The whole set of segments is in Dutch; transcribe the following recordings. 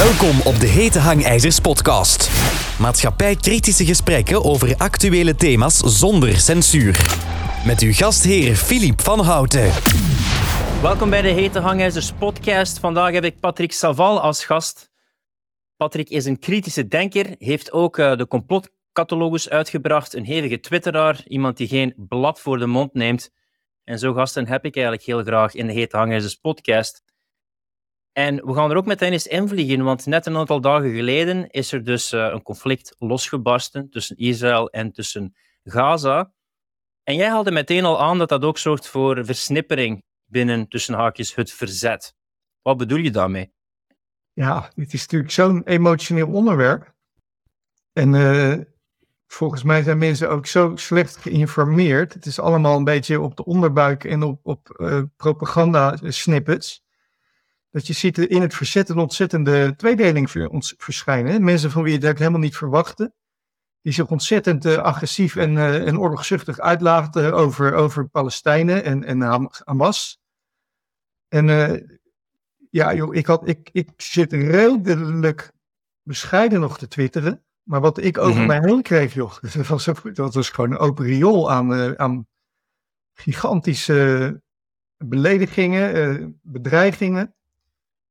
Welkom op de Hete Hangijzers podcast. Maatschappij-kritische gesprekken over actuele thema's zonder censuur. Met uw gastheer Filip van Houten. Welkom bij de Hete Hangijzers podcast. Vandaag heb ik Patrick Saval als gast. Patrick is een kritische denker, heeft ook uh, de complotcatalogus uitgebracht, een hevige twitteraar, iemand die geen blad voor de mond neemt. En zo gasten heb ik eigenlijk heel graag in de Hete Hangijzers podcast. En we gaan er ook meteen eens invliegen, want net een aantal dagen geleden is er dus uh, een conflict losgebarsten tussen Israël en tussen Gaza. En jij haalde meteen al aan dat dat ook zorgt voor versnippering binnen tussen haakjes het verzet. Wat bedoel je daarmee? Ja, het is natuurlijk zo'n emotioneel onderwerp. En uh, volgens mij zijn mensen ook zo slecht geïnformeerd. Het is allemaal een beetje op de onderbuik en op, op uh, propaganda-snippets. Dat je ziet in het verzet een ontzettende tweedeling verschijnen. Mensen van wie je het helemaal niet verwachtte. Die zich ontzettend uh, agressief en, uh, en oorlogzuchtig uitlaten over, over Palestijnen en, en Hamas. En uh, ja, joh, ik, had, ik, ik zit redelijk bescheiden nog te twitteren. Maar wat ik over mm -hmm. mij heen kreeg, joh, dat was, dat was gewoon een open riool aan, aan gigantische beledigingen, bedreigingen.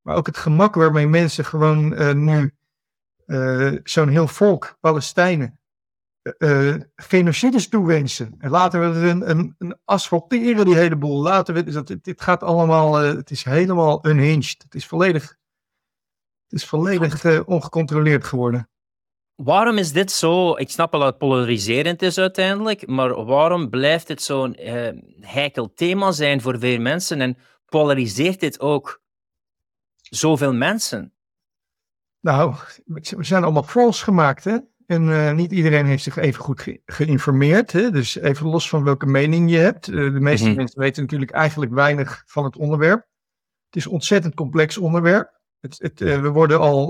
Maar ook het gemak waarmee mensen gewoon uh, nu uh, zo'n heel volk, Palestijnen, uh, genocides toewensen. En laten we een, een, een asfalteren, die hele boel. Laten we, dat, dit gaat allemaal, het is helemaal unhinged. Het is volledig, het is volledig ongecontroleerd geworden. Waarom is dit zo? Ik snap wel dat het polariserend is uiteindelijk, maar waarom blijft het zo'n heikel thema zijn voor veel mensen en polariseert dit ook zoveel mensen? Nou, we zijn allemaal trolls gemaakt, hè? En uh, niet iedereen heeft zich even goed ge geïnformeerd. Hè? Dus even los van welke mening je hebt. Uh, de meeste mm -hmm. mensen weten natuurlijk eigenlijk weinig van het onderwerp. Het is een ontzettend complex onderwerp. Het, het, uh, we worden al,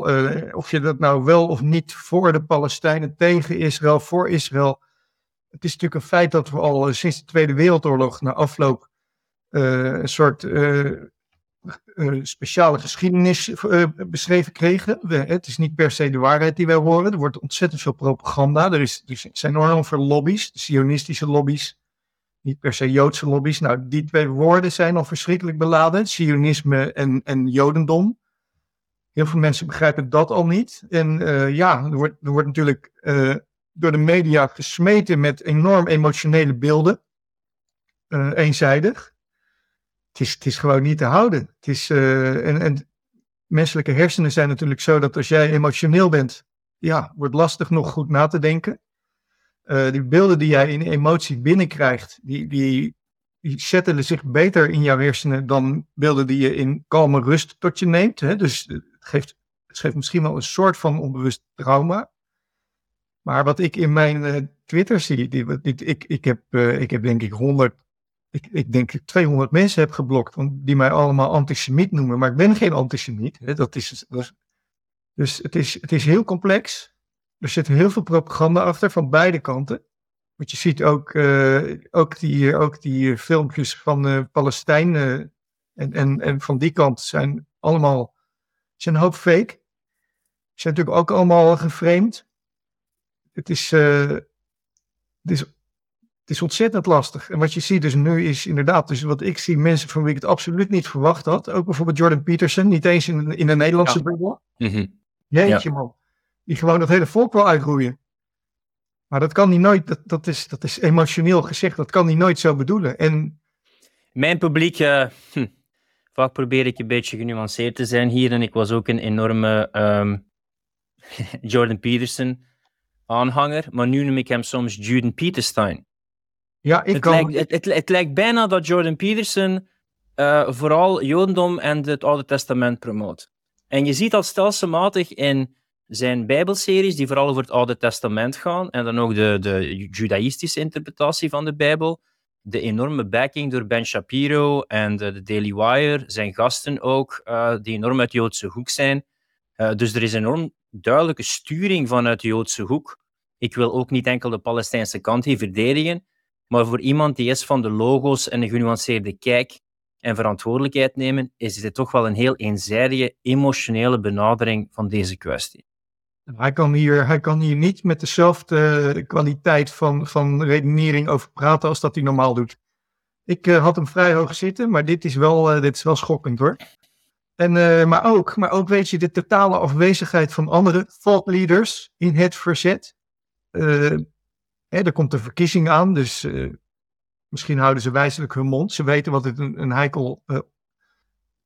of je dat nou wel of niet voor de Palestijnen, tegen Israël, voor Israël. Het is natuurlijk een feit dat we al sinds de Tweede Wereldoorlog na afloop een soort uh, speciale geschiedenis uh, beschreven kregen. We, het is niet per se de waarheid die wij horen. Er wordt ontzettend veel propaganda. Er, is, zijn enorm veel lobby's, sionistische lobby's. Niet per se Joodse lobby's. Nou, die twee woorden zijn al verschrikkelijk beladen. Sionisme en, en Jodendom. Heel veel mensen begrijpen dat al niet. En uh, ja, er wordt, er wordt natuurlijk door de media gesmeten met enorm emotionele beelden. eenzijdig het is, het is gewoon niet te houden. Het is, uh, en, en menselijke hersenen zijn natuurlijk zo dat als jij emotioneel bent, ja, wordt lastig nog goed na te denken. Uh, die beelden die jij in emotie binnenkrijgt, die, die, zetten zich beter in jouw hersenen dan beelden die je in kalme rust tot je neemt. Hè? Dus het geeft, het geeft misschien wel een soort van onbewust trauma. Maar wat ik in mijn uh, Twitter zie, die, die, ik, ik, heb, ik heb denk ik honderd ik, ik denk ik 200 mensen heb geblokt die mij allemaal antisemiet noemen, maar ik ben geen antisemiet. Hè, dat is, dus het is, het is heel complex. Er zit heel veel propaganda achter van beide kanten. Want je ziet ook, uh, ook, die, ook die filmpjes van uh, Palestijnen en, en, en van die kant zijn allemaal zijn een hoop fake. Zijn natuurlijk ook allemaal geframed. Het is, het is het is ontzettend lastig. En wat je ziet dus nu is inderdaad, dus wat ik zie, mensen van wie ik het absoluut niet verwacht had. Ook bijvoorbeeld Jordan Peterson, niet eens in, in de Nederlandse ja. bubbel. Mm -hmm. Jeetje ja. man. Die gewoon dat hele volk wil uitroeien. Maar dat kan hij nooit, dat, dat, is, dat is emotioneel gezegd, dat kan hij nooit zo bedoelen. En... Mijn publiek, uh, hm, vaak probeer ik een beetje genuanceerd te zijn hier. En ik was ook een enorme um, Jordan Peterson aanhanger. Maar nu noem ik hem soms Juden Peterstein. Ja, ik het, kan... lijkt, het, het, het, lijkt bijna dat Jordan Peterson uh, vooral Jodendom en het Oude Testament promoot. En je ziet dat stelselmatig in zijn Bijbelseries, die vooral over het Oude Testament gaan, en dan ook de, de judaïstische interpretatie van de Bijbel, de enorme backing door Ben Shapiro en de, de Daily Wire, zijn gasten ook, uh, die enorm uit de Joodse hoek zijn. Uh, dus er is een enorm duidelijke sturing vanuit de Joodse hoek. Ik wil ook niet enkel de Palestijnse kant hier verdedigen, maar voor iemand die is van de logo's en een genuanceerde kijk, en verantwoordelijkheid nemen, is dit toch wel een heel eenzijdige, emotionele benadering van deze kwestie. Hij kan hier, hij kan hier niet met dezelfde kwaliteit van, van redenering over praten als dat hij normaal doet. Ik uh, had hem vrij hoog zitten, maar dit is wel, uh, dit is wel schokkend hoor. En, uh, maar, ook, maar ook weet je de totale afwezigheid van andere thought leaders in het verzet. Er komt een verkiezing aan, dus misschien houden ze wijselijk hun mond. Ze weten wat het een, een heikel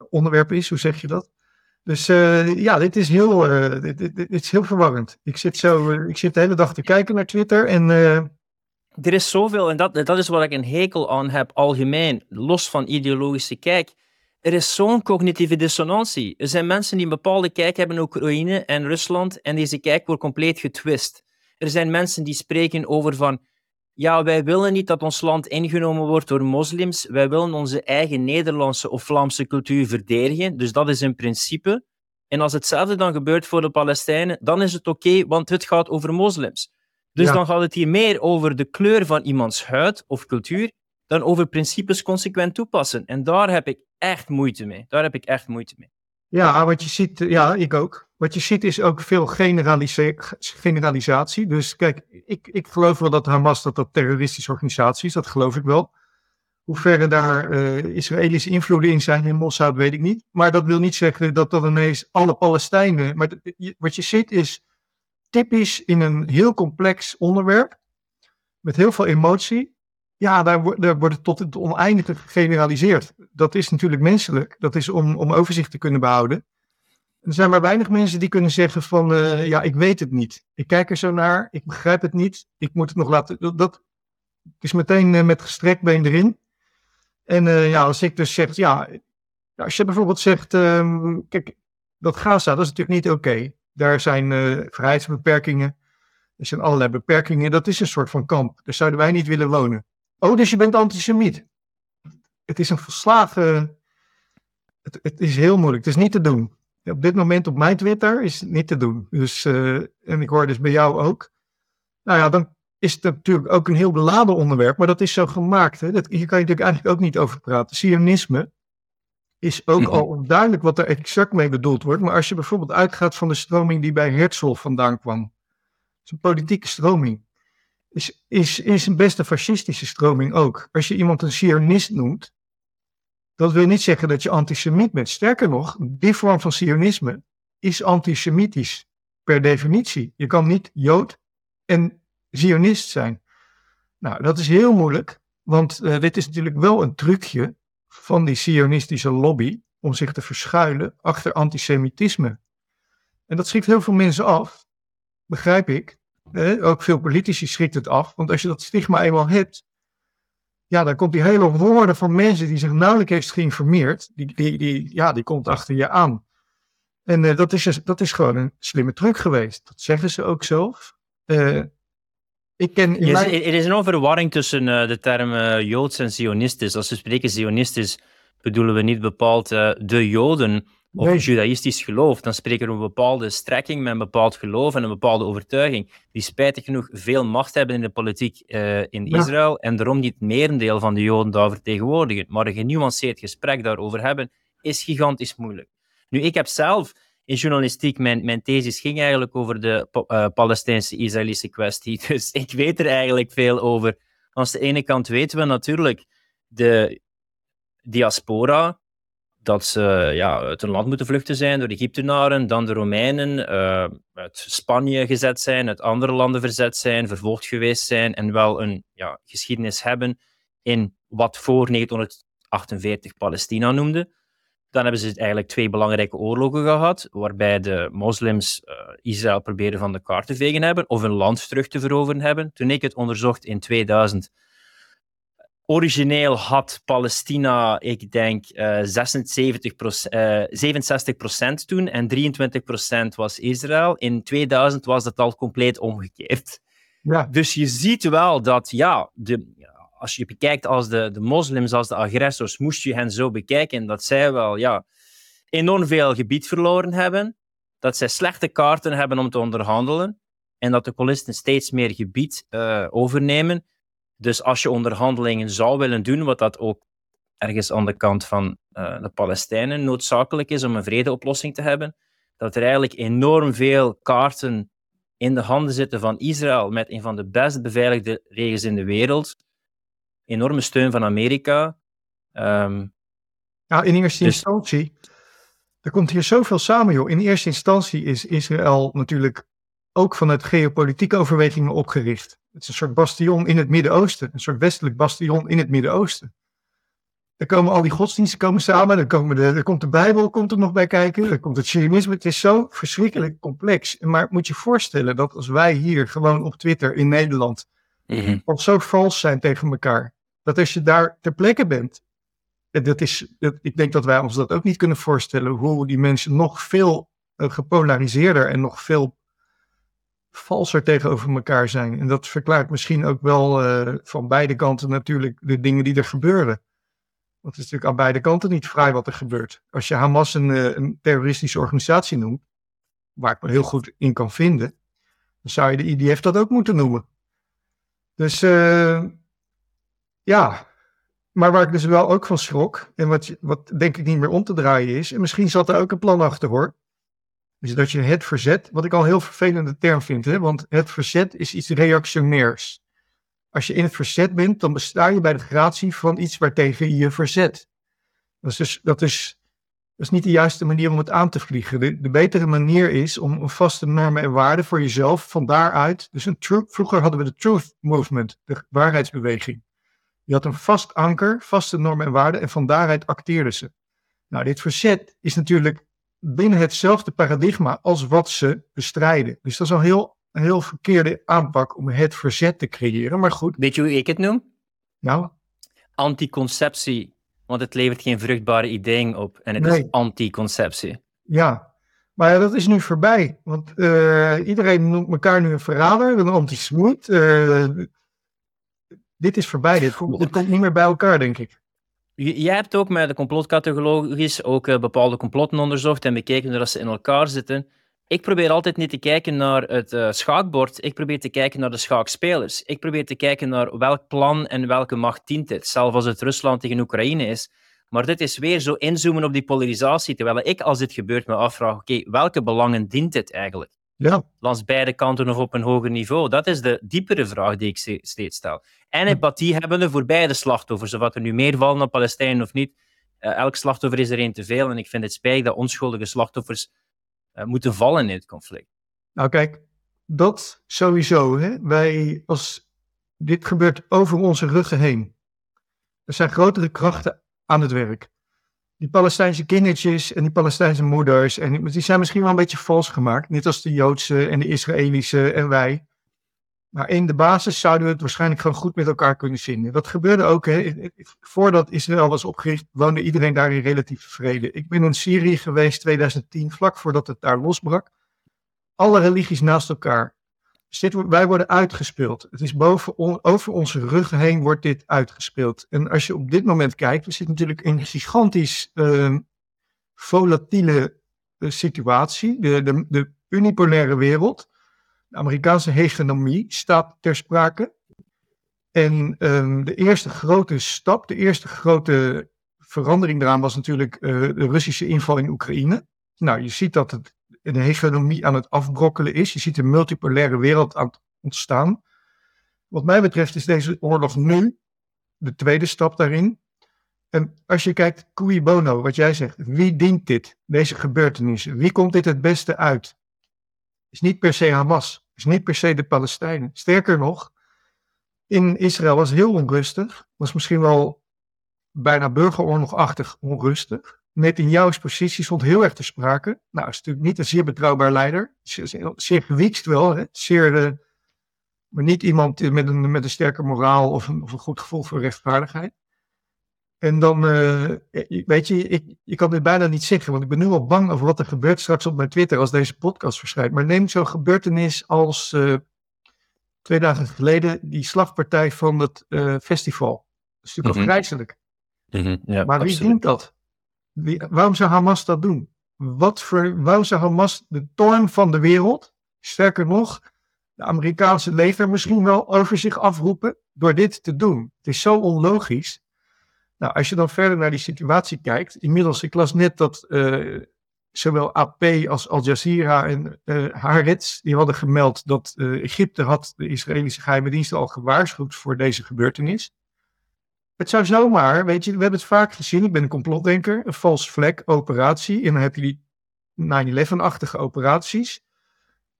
onderwerp is, hoe zeg je dat? Dus uh, ja, dit is, heel, dit, dit, dit, is heel verwarrend. Ik zit, zo, ik zit de hele dag te kijken naar Twitter en... Er is zoveel, en dat, dat is wat ik een hekel aan heb, algemeen, los van ideologische kijk. Er is zo'n cognitieve dissonantie. Er zijn mensen die een bepaalde kijk hebben in Oekraïne en Rusland, en deze kijk wordt compleet getwist. Er zijn mensen die spreken over van, ja, wij willen niet dat ons land ingenomen wordt door moslims. Wij willen onze eigen Nederlandse of Vlaamse cultuur verdedigen. Dus dat is een principe. En als hetzelfde dan gebeurt voor de Palestijnen, dan is het oké, want het gaat over moslims. Dus dan gaat het hier meer over de kleur van iemands huid of cultuur dan over principes consequent toepassen. En daar heb ik echt moeite mee. Daar heb ik echt moeite mee. Ja, wat je ziet, ja, ik ook. Wat je ziet is ook veel generalisatie. Dus kijk, ik, ik geloof wel dat Hamas dat terroristische organisatie is, dat geloof ik wel. Hoe ver daar uh, Israëlische invloeden in zijn in Mossad, weet ik niet. Maar dat wil niet zeggen dat dat ineens alle Palestijnen. Maar wat je ziet is typisch in een heel complex onderwerp, met heel veel emotie. Ja, daar, daar wordt het tot het oneindige gegeneraliseerd. Dat is natuurlijk menselijk. Dat is om, om overzicht te kunnen behouden. Er zijn maar weinig mensen die kunnen zeggen van, uh, ja, ik weet het niet. Ik kijk er zo naar, ik begrijp het niet, ik moet het nog laten. Dat, is meteen uh, met gestrekt been erin. En uh, ja, als ik dus zeg, ja, als je bijvoorbeeld zegt, um, kijk, dat Gaza, dat is natuurlijk niet oké. Daar zijn vrijheidsbeperkingen, er zijn allerlei beperkingen. Dat is een soort van kamp. Daar zouden wij niet willen wonen. Oh, dus je bent antisemiet. Het is een verslagen. Het, het is heel moeilijk. Het is niet te doen op dit moment op mijn Twitter is het niet te doen. Dus, uh, en ik hoor dus bij jou ook. Nou ja, dan is het natuurlijk ook een heel beladen onderwerp, maar dat is zo gemaakt. Hè? Dat, hier kan je natuurlijk eigenlijk ook niet over praten. Zionisme is ook -hmm. al onduidelijk wat er exact mee bedoeld wordt. Maar als je bijvoorbeeld uitgaat van de stroming die bij Herzl vandaan kwam. Is een politieke stroming. Is, is, is een beste fascistische stroming ook. Als je iemand een Zionist noemt, dat wil niet zeggen dat je antisemiet bent. Sterker nog, die vorm van sionisme is antisemitisch per definitie. Je kan niet jood en zionist zijn. Nou, dat is heel moeilijk, want uh, dit is natuurlijk wel een trucje van die sionistische lobby om zich te verschuilen achter antisemitisme. En dat schrikt heel veel mensen af, begrijp ik. Eh, ook veel politici schrikt het af, want als je dat stigma eenmaal hebt, ja, dan komt die hele woorden van mensen die zich nauwelijks heeft geïnformeerd, die, die, die, ja, die komt achter je aan. En uh, dat, is, dat is gewoon een slimme truc geweest. Dat zeggen ze ook zelf. Uh, ik ken in mijn... Er is een overwarring tussen uh, de termen Joods en Zionistisch. Als we spreken Zionistisch, bedoelen we niet bepaald de Joden, of nee. judaïstisch geloof, dan spreken we een bepaalde strekking met een bepaald geloof en een bepaalde overtuiging, die spijtig genoeg veel macht hebben in de politiek uh, in ja. Israël en daarom niet het merendeel van de Joden daar vertegenwoordigen. Maar een genuanceerd gesprek daarover hebben, is gigantisch moeilijk. Nu, ik heb zelf in journalistiek, mijn, mijn thesis ging eigenlijk over de uh, Palestijnse-Israëlische kwestie, dus ik weet er eigenlijk veel over. Aan de ene kant weten we natuurlijk de diaspora, dat ze ja, uit hun land moeten vluchten zijn door de Egyptenaren, dan de Romeinen uh, uit Spanje gezet zijn, uit andere landen verzet zijn, vervolgd geweest zijn en wel een ja, geschiedenis hebben in wat voor 1948 Palestina noemde. Dan hebben ze eigenlijk twee belangrijke oorlogen gehad, waarbij de moslims uh, Israël probeerden van de kaart te vegen hebben of een land terug te veroveren hebben. Toen ik het onderzocht in 2000 Origineel had Palestina, ik denk, uh, 76 uh, 67% toen en 23% was Israël. In 2000 was dat al compleet omgekeerd. Ja. Dus je ziet wel dat, ja, de, als je bekijkt als de, de moslims als de agressors, moest je hen zo bekijken dat zij wel ja, enorm veel gebied verloren hebben, dat zij slechte kaarten hebben om te onderhandelen en dat de kolonisten steeds meer gebied uh, overnemen. Dus als je onderhandelingen zou willen doen, wat dat ook ergens aan de kant van uh, de Palestijnen noodzakelijk is om een vredeoplossing te hebben, dat er eigenlijk enorm veel kaarten in de handen zitten van Israël met een van de best beveiligde regels in de wereld. Enorme steun van Amerika. Um, ja, in eerste dus... instantie, er komt hier zoveel samen, joh. In eerste instantie is Israël natuurlijk ook vanuit geopolitieke overwegingen opgericht. Het is een soort bastion in het Midden-Oosten, een soort westelijk bastion in het Midden-Oosten. Dan komen al die godsdiensten komen samen, dan, komen de, dan komt de Bijbel komt er nog bij kijken, dan komt het Zionisme. Het is zo verschrikkelijk complex. Maar moet je voorstellen dat als wij hier gewoon op Twitter in Nederland mm zo vals zijn tegen elkaar, dat als je daar ter plekke bent, dat is, dat, ik denk dat wij ons dat ook niet kunnen voorstellen, hoe die mensen nog veel uh, gepolariseerder en nog veel valser tegenover elkaar zijn. En dat verklaart misschien ook wel uh, van beide kanten natuurlijk de dingen die er gebeuren. Want het is natuurlijk aan beide kanten niet vrij wat er gebeurt. Als je Hamas een, uh, een terroristische organisatie noemt, waar ik me heel goed in kan vinden, dan zou je de IDF dat ook moeten noemen. Dus uh, ja, maar waar ik dus wel ook van schrok, en wat, wat denk ik niet meer om te draaien is, en misschien zat er ook een plan achter hoor, is dat je het verzet, wat ik al een heel vervelende term vind, hè, want het verzet is iets reactionairs. Als je in het verzet bent, dan besta je bij de gratie van iets waartegen je je verzet. Dat is, dus, dat is, dat is niet de juiste manier om het aan te vliegen. De, de betere manier is om een vaste normen en waarden voor jezelf van daaruit. Dus een vroeger hadden we de Truth Movement, de waarheidsbeweging. Je had een vast anker, vaste normen en waarden en van daaruit acteerden ze. Nou, dit verzet is natuurlijk binnen hetzelfde paradigma als wat ze bestrijden. Dus dat is al heel, een heel verkeerde aanpak om het verzet te creëren. Maar goed. Weet je hoe ik het noem? Nou? Anticonceptie. Want het levert geen vruchtbare ideeën op. En het is anticonceptie. Ja, maar dat is nu voorbij. Want uh, iedereen noemt elkaar nu een verrader, een anti-smoot. Uh, dit is voorbij. Dit, dit komt niet meer bij elkaar, denk ik. Jij hebt ook met de complotcategologisch ook uh, bepaalde complotten onderzocht en bekeken hoe dat ze in elkaar zitten. Ik probeer altijd niet te kijken naar het uh, schaakbord, ik probeer te kijken naar de schaakspelers. Ik probeer te kijken naar welk plan en welke macht dient dit, zelfs als het Rusland tegen Oekraïne is. Maar dit is weer zo inzoomen op die polarisatie, terwijl ik als dit gebeurt me afvraag, oké, welke belangen dient dit eigenlijk? Ja. Langs beide kanten of op een hoger niveau? Dat is de diepere vraag die ik steeds stel. En empathie hebben we voor beide slachtoffers, of wat er nu meer vallen op Palestijnen of niet. Uh, elk slachtoffer is er één te veel. En ik vind het spijtig dat onschuldige slachtoffers uh, moeten vallen in het conflict. Nou, kijk, dat sowieso. Hè? Wij, als dit gebeurt over onze ruggen heen. Er zijn grotere krachten aan het werk die Palestijnse kindertjes en die Palestijnse moeders, en die zijn misschien wel een beetje vals gemaakt, net als de Joodse en de Israëlische en wij. Maar in de basis zouden we het waarschijnlijk gewoon goed met elkaar kunnen vinden. Dat gebeurde ook, hè. voordat Israël was opgericht, woonde iedereen daar in relatieve vrede. Ik ben in Syrië geweest 2010, vlak voordat het daar losbrak. Alle religies naast elkaar wij worden uitgespeeld. Het is boven over onze ruggen heen wordt dit uitgespeeld. En als je op dit moment kijkt, we zitten natuurlijk in een gigantisch uh, volatiele uh, situatie. De, de, de unipolaire wereld, de Amerikaanse hegemonie staat ter sprake. En um, de eerste grote stap, de eerste grote verandering daaraan was natuurlijk uh, de Russische inval in Oekraïne. Nou, je ziet dat het een hegemonie aan het afbrokkelen is. Je ziet een multipolaire wereld aan het ontstaan. Wat mij betreft is deze oorlog nu de tweede stap daarin. En als je kijkt, cui bono, wat jij zegt, wie dient dit, deze gebeurtenissen? Wie komt dit het beste uit? Is niet per se Hamas, is niet per se de Palestijnen. Sterker nog, in Israël was heel onrustig, was misschien wel bijna burgeroorlogachtig onrustig. Netanyahu's positie stond heel erg te sprake. Nou, is natuurlijk niet een zeer betrouwbaar leider. Zeer, zeer gewiekst wel, hè? Zeer, uh, maar niet iemand met een, met een sterke moraal of een, of een goed gevoel voor rechtvaardigheid. En dan, uh, weet je, ik, je kan dit bijna niet zeggen, want ik ben nu al bang over wat er gebeurt straks op mijn Twitter als deze podcast verschijnt. Maar neem zo'n gebeurtenis als uh, twee dagen geleden die slagpartij van het festival. Dat is natuurlijk mm -hmm. afgrijzelijk. Mm -hmm. ja, maar wie dient dat? Waarom zou Hamas dat doen? Wat voor, waarom zou Hamas de toorn van de wereld, sterker nog, de Amerikaanse leger misschien wel over zich afroepen door dit te doen? Het is zo onlogisch. Nou, als je dan verder naar die situatie kijkt, inmiddels, ik las net dat uh, zowel AP als Al Jazeera en uh, Haaretz, die hadden gemeld dat uh, Egypte had de Israëlische geheime dienst al gewaarschuwd voor deze gebeurtenis. Het zou zomaar, weet je, we hebben het vaak gezien, ik ben een complotdenker, een false flag operatie. En dan heb je die 9-11-achtige operaties.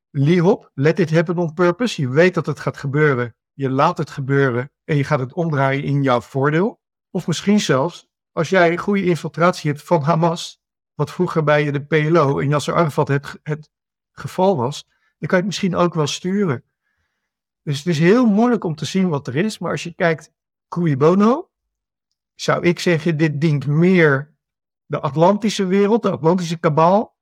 Lihop, let it happen on purpose. Je weet dat het gaat gebeuren. Je laat het gebeuren en je gaat het omdraaien in jouw voordeel. Of misschien zelfs, als jij een goede infiltratie hebt van Hamas, wat vroeger bij de PLO en Yasser Arafat het, het geval was, dan kan je het misschien ook wel sturen. Dus het is heel moeilijk om te zien wat er is. Maar als je kijkt, cui bono, zou ik zeggen, dit dient meer de Atlantische wereld, de Atlantische kabaal.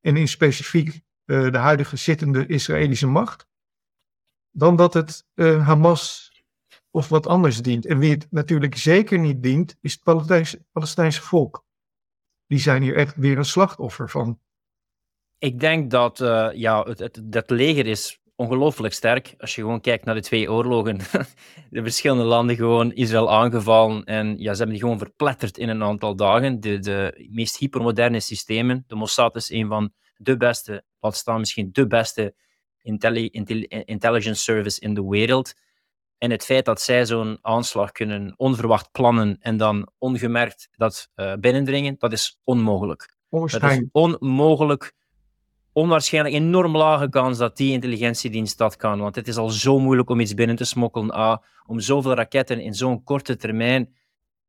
En in specifiek uh, de huidige zittende Israëlische macht. Dan dat het uh, Hamas of wat anders dient. En wie het natuurlijk zeker niet dient, is het Palestijnse, Palestijnse volk. Die zijn hier echt weer een slachtoffer van. Ik denk dat uh, ja, het, het, dat leger is ongelooflijk sterk. Als je gewoon kijkt naar de twee oorlogen. de verschillende landen gewoon Israël aangevallen. En ja, ze hebben die gewoon verpletterd in een aantal dagen. De, de meest hypermoderne systemen. De Mossad is een van de beste, laat staan misschien de beste intelli intelli intelligence service in de wereld. En het feit dat zij zo'n aanslag kunnen onverwacht plannen en dan ongemerkt dat uh, binnendringen, dat is onmogelijk. Dat is onmogelijk, onwaarschijnlijk enorm lage kans dat die intelligentiedienst dat kan. Want het is al zo moeilijk om iets binnen te smokkelen. A, om zoveel raketten in zo'n korte termijn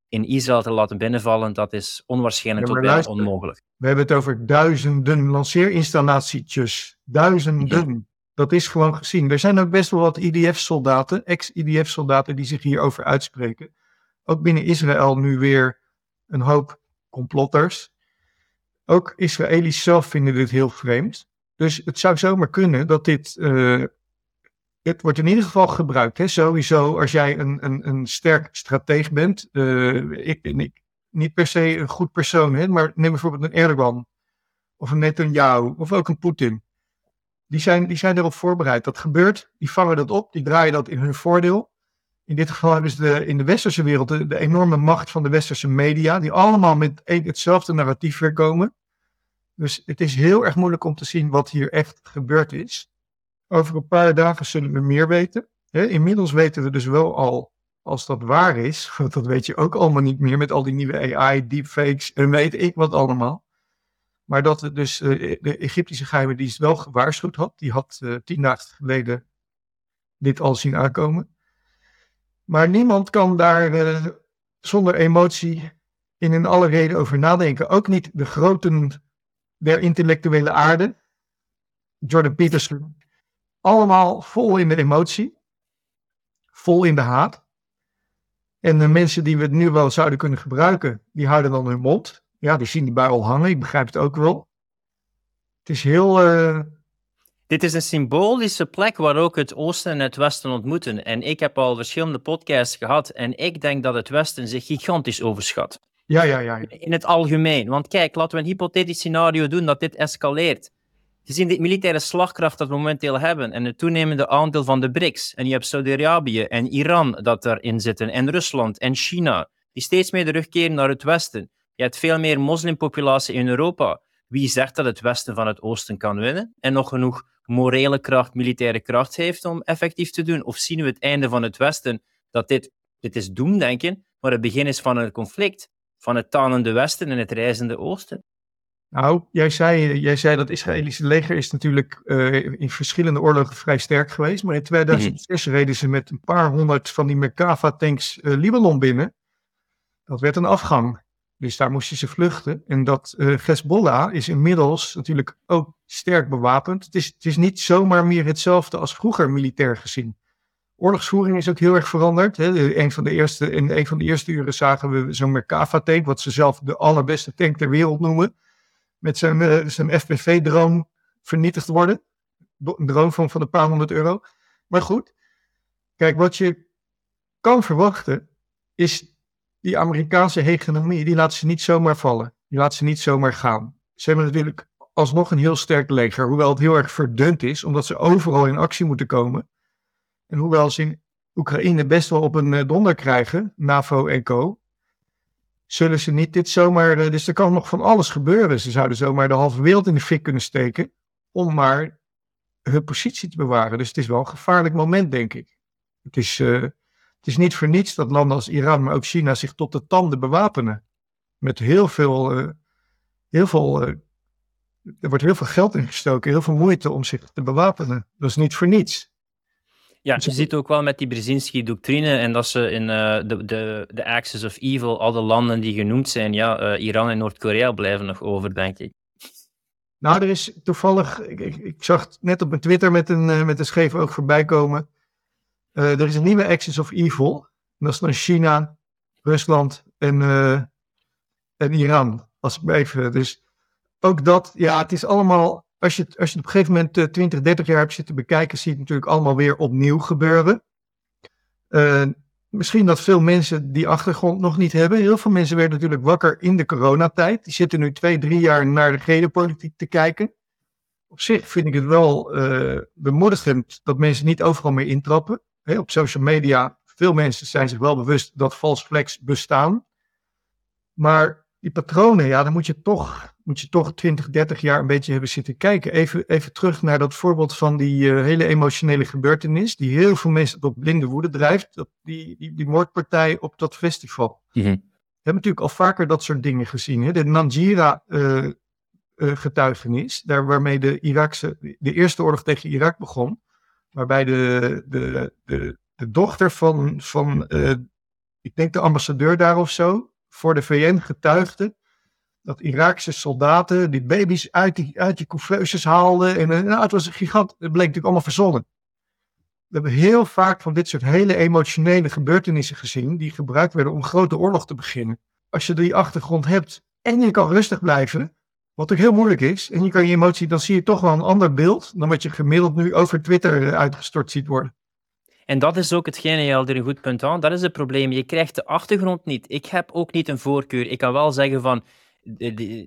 in Israël te laten binnenvallen, dat is onwaarschijnlijk ja, tot bijna onmogelijk. We hebben het over duizenden lanceerinstallatietjes. Duizenden. Dat is gewoon gezien. Er zijn ook best wel wat IDF-soldaten, ex-IDF-soldaten, die zich hierover uitspreken. Ook binnen Israël nu weer een hoop complotters. Ook Israëli's zelf vinden dit heel vreemd. Dus het zou zomaar kunnen dat dit. Het wordt in ieder geval gebruikt. Hè? Sowieso, als jij een, een, een sterk strateeg bent. Uh, ik, ik, niet per se een goed persoon, hè? maar neem bijvoorbeeld een Erdogan. Of een Netanyahu. Of ook een Poetin die zijn, die zijn erop voorbereid. Dat gebeurt, die vangen dat op, die draaien dat in hun voordeel. In dit geval hebben ze in de westerse wereld de, enorme macht van de westerse media, die allemaal met hetzelfde narratief weer komen. Dus het is heel erg moeilijk om te zien wat hier echt gebeurd is. Over een paar dagen zullen we meer weten. inmiddels weten we dus wel al, als dat waar is, want dat weet je ook allemaal niet meer met al die nieuwe AI, deepfakes en weet ik wat allemaal. Maar dat het dus uh, de Egyptische geheime dienst wel gewaarschuwd had. Die had uh, tien dagen geleden dit al zien aankomen. Maar niemand kan daar uh, zonder emotie in een alle reden over nadenken. Ook niet de groten der intellectuele aarde. Jordan Peterson. Allemaal vol in de emotie. Vol in de haat. En de mensen die we het nu wel zouden kunnen gebruiken, die houden dan hun mond ja, die zien die bui al hangen. Ik begrijp het ook wel. Het is heel. Uh... Dit is een symbolische plek waar ook het Oosten en het Westen ontmoeten. En ik heb al verschillende podcasts gehad en ik denk dat het Westen zich gigantisch overschat. Ja, ja, ja. In het algemeen. Want kijk, laten we een hypothetisch scenario doen dat dit escaleert. Gezien de militaire slagkracht dat we momenteel hebben en het toenemende aandeel van de BRICS, en je hebt Saudi-Arabië en Iran dat daarin zitten, en Rusland en China, die steeds meer terugkeren naar het Westen. Je hebt veel meer moslimpopulatie in Europa. Wie zegt dat het Westen van het Oosten kan winnen en nog genoeg morele kracht, militaire kracht heeft om effectief te doen? Of zien we het einde van het Westen dat dit, dit is doemdenken, maar het begin is van een conflict, van het tanende Westen en het reizende Oosten? Nou, jij zei, jij zei dat het Israëlische leger is natuurlijk uh, in verschillende oorlogen vrij sterk geweest. Maar in 2006 mm reden ze met een paar honderd van die Merkava-tanks uh, Libanon binnen. Dat werd een afgang. Dus daar moesten ze vluchten. En dat uh, Hezbollah is inmiddels natuurlijk ook sterk bewapend. Het is, het is niet zomaar meer hetzelfde als vroeger militair gezien. Oorlogsvoering is ook heel erg veranderd. Hè. Een van de eerste, in een van de eerste uren zagen we zo'n Merkava-tank, wat ze zelf de allerbeste tank ter wereld noemen. Met zijn, uh, zijn FPV-drone vernietigd worden. Een drone van, van een paar honderd euro. Maar goed, kijk, wat je kan verwachten is die Amerikaanse hegemonie, die laat ze niet zomaar vallen. Die laat ze niet zomaar gaan. Ze hebben natuurlijk alsnog een heel sterk leger, hoewel het heel erg verdund is, omdat ze overal in actie moeten komen. En hoewel ze in Oekraïne best wel op een eh, donder krijgen, NAVO en co. zullen ze niet dit zomaar. eh, dus er kan nog van alles gebeuren. Ze zouden zomaar de halve wereld in de fik kunnen steken. om maar hun positie te bewaren. Dus het is wel een gevaarlijk moment, denk ik. Het is, eh, het is niet voor niets dat landen als Iran, maar ook China zich tot de tanden bewapenen. Met heel veel. eh, heel veel eh, er wordt heel veel geld ingestoken, heel veel moeite om zich te bewapenen. Dat is niet voor niets. Ja, je ziet ook wel met die Brzezinski-doctrine en dat ze in eh, de, de, de Axis of Evil, al de landen die genoemd zijn, ja, Iran en Noord-Korea blijven nog over, denk ik. Nou, er is toevallig, ik, ik, ik zag het net op mijn Twitter met een, met een scheef ook voorbij komen. Eh, er is een nieuwe Axis of Evil. Dat is dan China, Rusland en, eh, en Iran. Als ik even, dus ook dat, ja, het is allemaal, als je, als je op een gegeven moment eh, 20, 30 jaar hebt zitten bekijken, zie je het natuurlijk allemaal weer opnieuw gebeuren. Eh, misschien dat veel mensen die achtergrond nog niet hebben. Heel veel mensen werden natuurlijk wakker in de coronatijd. Die zitten nu twee, drie jaar naar de geopolitiek te kijken. Op zich vind ik het wel eh, bemoedigend dat mensen niet overal meer intrappen. Op social media, veel mensen zijn zich wel bewust dat false flags bestaan. Maar die patronen, ja, dan moet je toch, moet je toch 20, 30 jaar een beetje hebben zitten kijken. Even, even terug naar dat voorbeeld van die eh, hele emotionele gebeurtenis, die heel veel mensen tot blinde woede drijft. Dat, die, die, die moordpartij op dat festival. We hebben natuurlijk al vaker dat soort dingen gezien. Hè? De Nanjira-getuigenis, daar waarmee de, Irakse, de Eerste Oorlog tegen Irak begon. Waarbij de, de, de, de dochter van, van eh, ik denk de ambassadeur daar of zo, voor de VN getuigde. Dat Iraakse soldaten die baby's uit die, uit die couveusjes haalden. En eh, nou, het was een gigant. Het bleek natuurlijk allemaal verzonnen. We hebben heel vaak van dit soort hele emotionele gebeurtenissen gezien. die gebruikt werden om grote oorlog te beginnen. Als je die achtergrond hebt en je kan rustig blijven. Wat ook heel moeilijk is. en je kan je emotie. dan zie je toch wel een ander beeld. dan wat je gemiddeld nu over Twitter eh, uitgestort ziet worden. En dat is ook hetgene, je er een goed punt aan, dat is het probleem. Je krijgt de achtergrond niet. Ik heb ook niet een voorkeur. Ik kan wel zeggen van,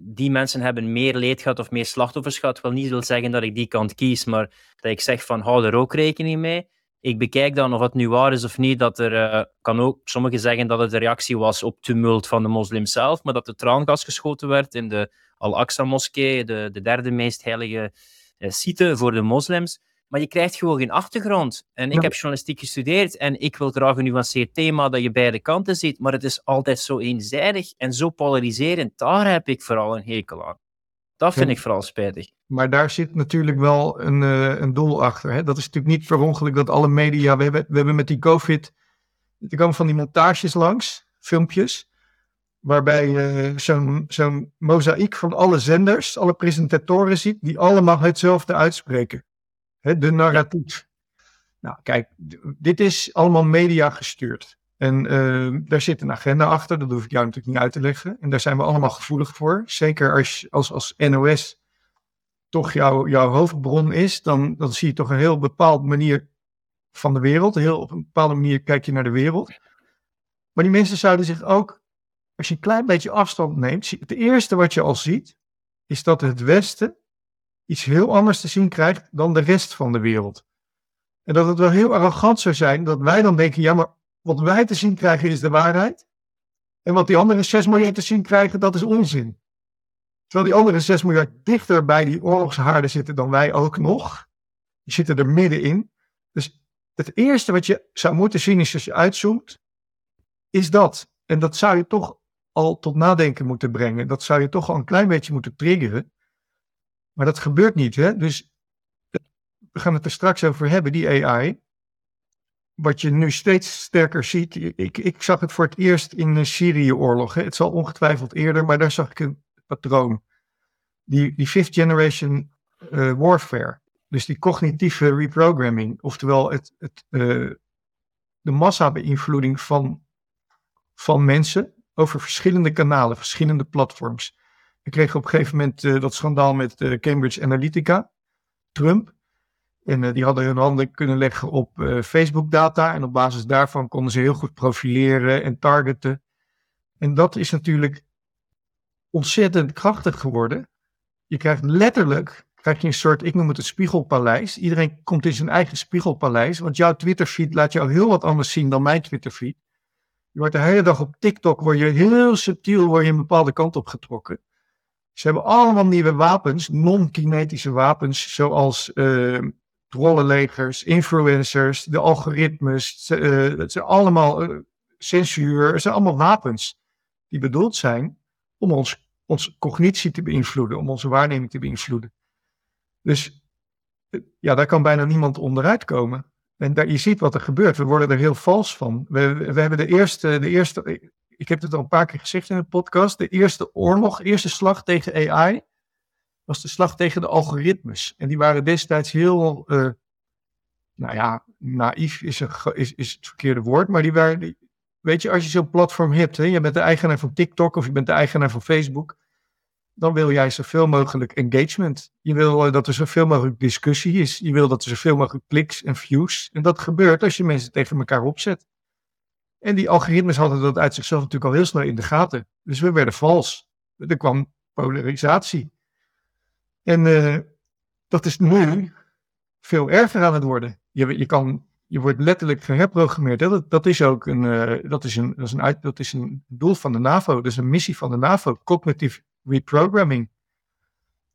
die, mensen hebben meer leed gehad of meer slachtoffers gehad. wil niet wil zeggen dat ik die kant kies, maar dat ik zeg van, hou er ook rekening mee. Ik bekijk dan of het nu waar is of niet, dat er, uh, kan ook sommigen zeggen dat het een reactie was op tumult van de moslims zelf, maar dat er traangas geschoten werd in de Al-Aqsa-moskee, de, de derde meest heilige uh, site voor de moslims. Maar je krijgt gewoon geen achtergrond. En ik ja. heb journalistiek gestudeerd en ik wil graag een nuanceerd thema dat je beide kanten ziet, maar het is altijd zo eenzijdig en zo polariserend. Daar heb ik vooral een hekel aan. Dat vind ja. ik vooral spijtig. Maar daar zit natuurlijk wel een, uh, een doel achter. Hè? Dat is natuurlijk niet per ongeluk dat alle media. We hebben, we hebben met die COVID. Er komen van die montages langs, filmpjes. Waarbij je zo'n zo'n mozaïek van alle zenders, alle presentatoren ziet, die allemaal hetzelfde uitspreken. Hè, de narratief. Nou, kijk, dit is allemaal media gestuurd. En uh, daar zit een agenda achter, dat hoef ik jou natuurlijk niet uit te leggen. En daar zijn we allemaal gevoelig voor. Zeker als, als, als NOS toch jouw, jouw hoofdbron is, dan, dan zie je toch een heel bepaalde manier van de wereld. Heel op een bepaalde manier kijk je naar de wereld. Maar die mensen zouden zich ook, als je een klein beetje afstand neemt, het eerste wat je al ziet, is dat het Westen iets heel anders te zien krijgt dan de rest van de wereld. En dat het wel heel arrogant zou zijn dat wij dan denken, ja, maar wat wij te zien krijgen is de waarheid. En wat die andere 6 miljard te zien krijgen, dat is onzin. Terwijl die andere 6 miljard dichter bij die oorlogshaarden zitten dan wij ook nog. Die zitten er middenin. Dus het eerste wat je zou moeten zien is als je uitzoomt, is dat. En dat zou je toch al tot nadenken moeten brengen. Dat zou je toch al een klein beetje moeten triggeren. Maar dat gebeurt niet. Hè? Dus we gaan het er straks over hebben, die AI. Wat je nu steeds sterker ziet. Ik, ik zag het voor het eerst in de Syrië-oorlog. Het zal ongetwijfeld eerder, maar daar zag ik een patroon. Die, die fifth generation uh, warfare. Dus die cognitieve reprogramming. Oftewel het, het, uh, de massa-beïnvloeding van, van mensen over verschillende kanalen, verschillende platforms. We kregen op een gegeven moment uh, dat schandaal met uh, Cambridge Analytica, Trump. En uh, die hadden hun handen kunnen leggen op Facebook-data. En op basis daarvan konden ze heel goed profileren en targeten. En dat is natuurlijk ontzettend krachtig geworden. Je krijgt letterlijk krijg je een soort, ik noem het het spiegelpaleis. Iedereen komt in zijn eigen spiegelpaleis. Want jouw Twitterfeed laat jou heel wat anders zien dan mijn Twitterfeed. Je wordt de hele dag op TikTok, word je heel subtiel word je een bepaalde kant op getrokken. Ze hebben allemaal nieuwe wapens, non-kinetische wapens, zoals uh, trollenlegers, influencers, de algoritmes. Uh, zijn allemaal uh, censuur, het zijn allemaal wapens die bedoeld zijn om ons, onze cognitie te beïnvloeden, om onze waarneming te beïnvloeden. Dus ja, daar kan bijna niemand onderuit komen. En daar, je ziet wat er gebeurt. We worden er heel vals van. We, we hebben de eerste, de eerste, ik heb het al een paar keer gezegd in de podcast, de eerste oorlog, eerste slag tegen AI, was de slag tegen de algoritmes. En die waren destijds heel, uh, nou ja, naïef is, een, is, is het verkeerde woord, maar die waren, weet je, als je zo'n platform hebt, hè, je bent de eigenaar van TikTok of je bent de eigenaar van Facebook, dan wil jij zoveel mogelijk engagement. Je wil uh, dat er zoveel mogelijk discussie is. Je wil dat er zoveel mogelijk kliks en views. En dat gebeurt als je mensen tegen elkaar opzet. En die algoritmes hadden dat uit zichzelf natuurlijk al heel snel in de gaten. Dus we werden vals. Er kwam polarisatie. En uh, dat is nu veel erger aan het worden. Je, je, kan, je wordt letterlijk geherprogrammeerd. Dat, dat, is ook een, uh, dat is een, dat is een, dat is een doel van de NAVO. Dat is een missie van de NAVO. Cognitive reprogramming.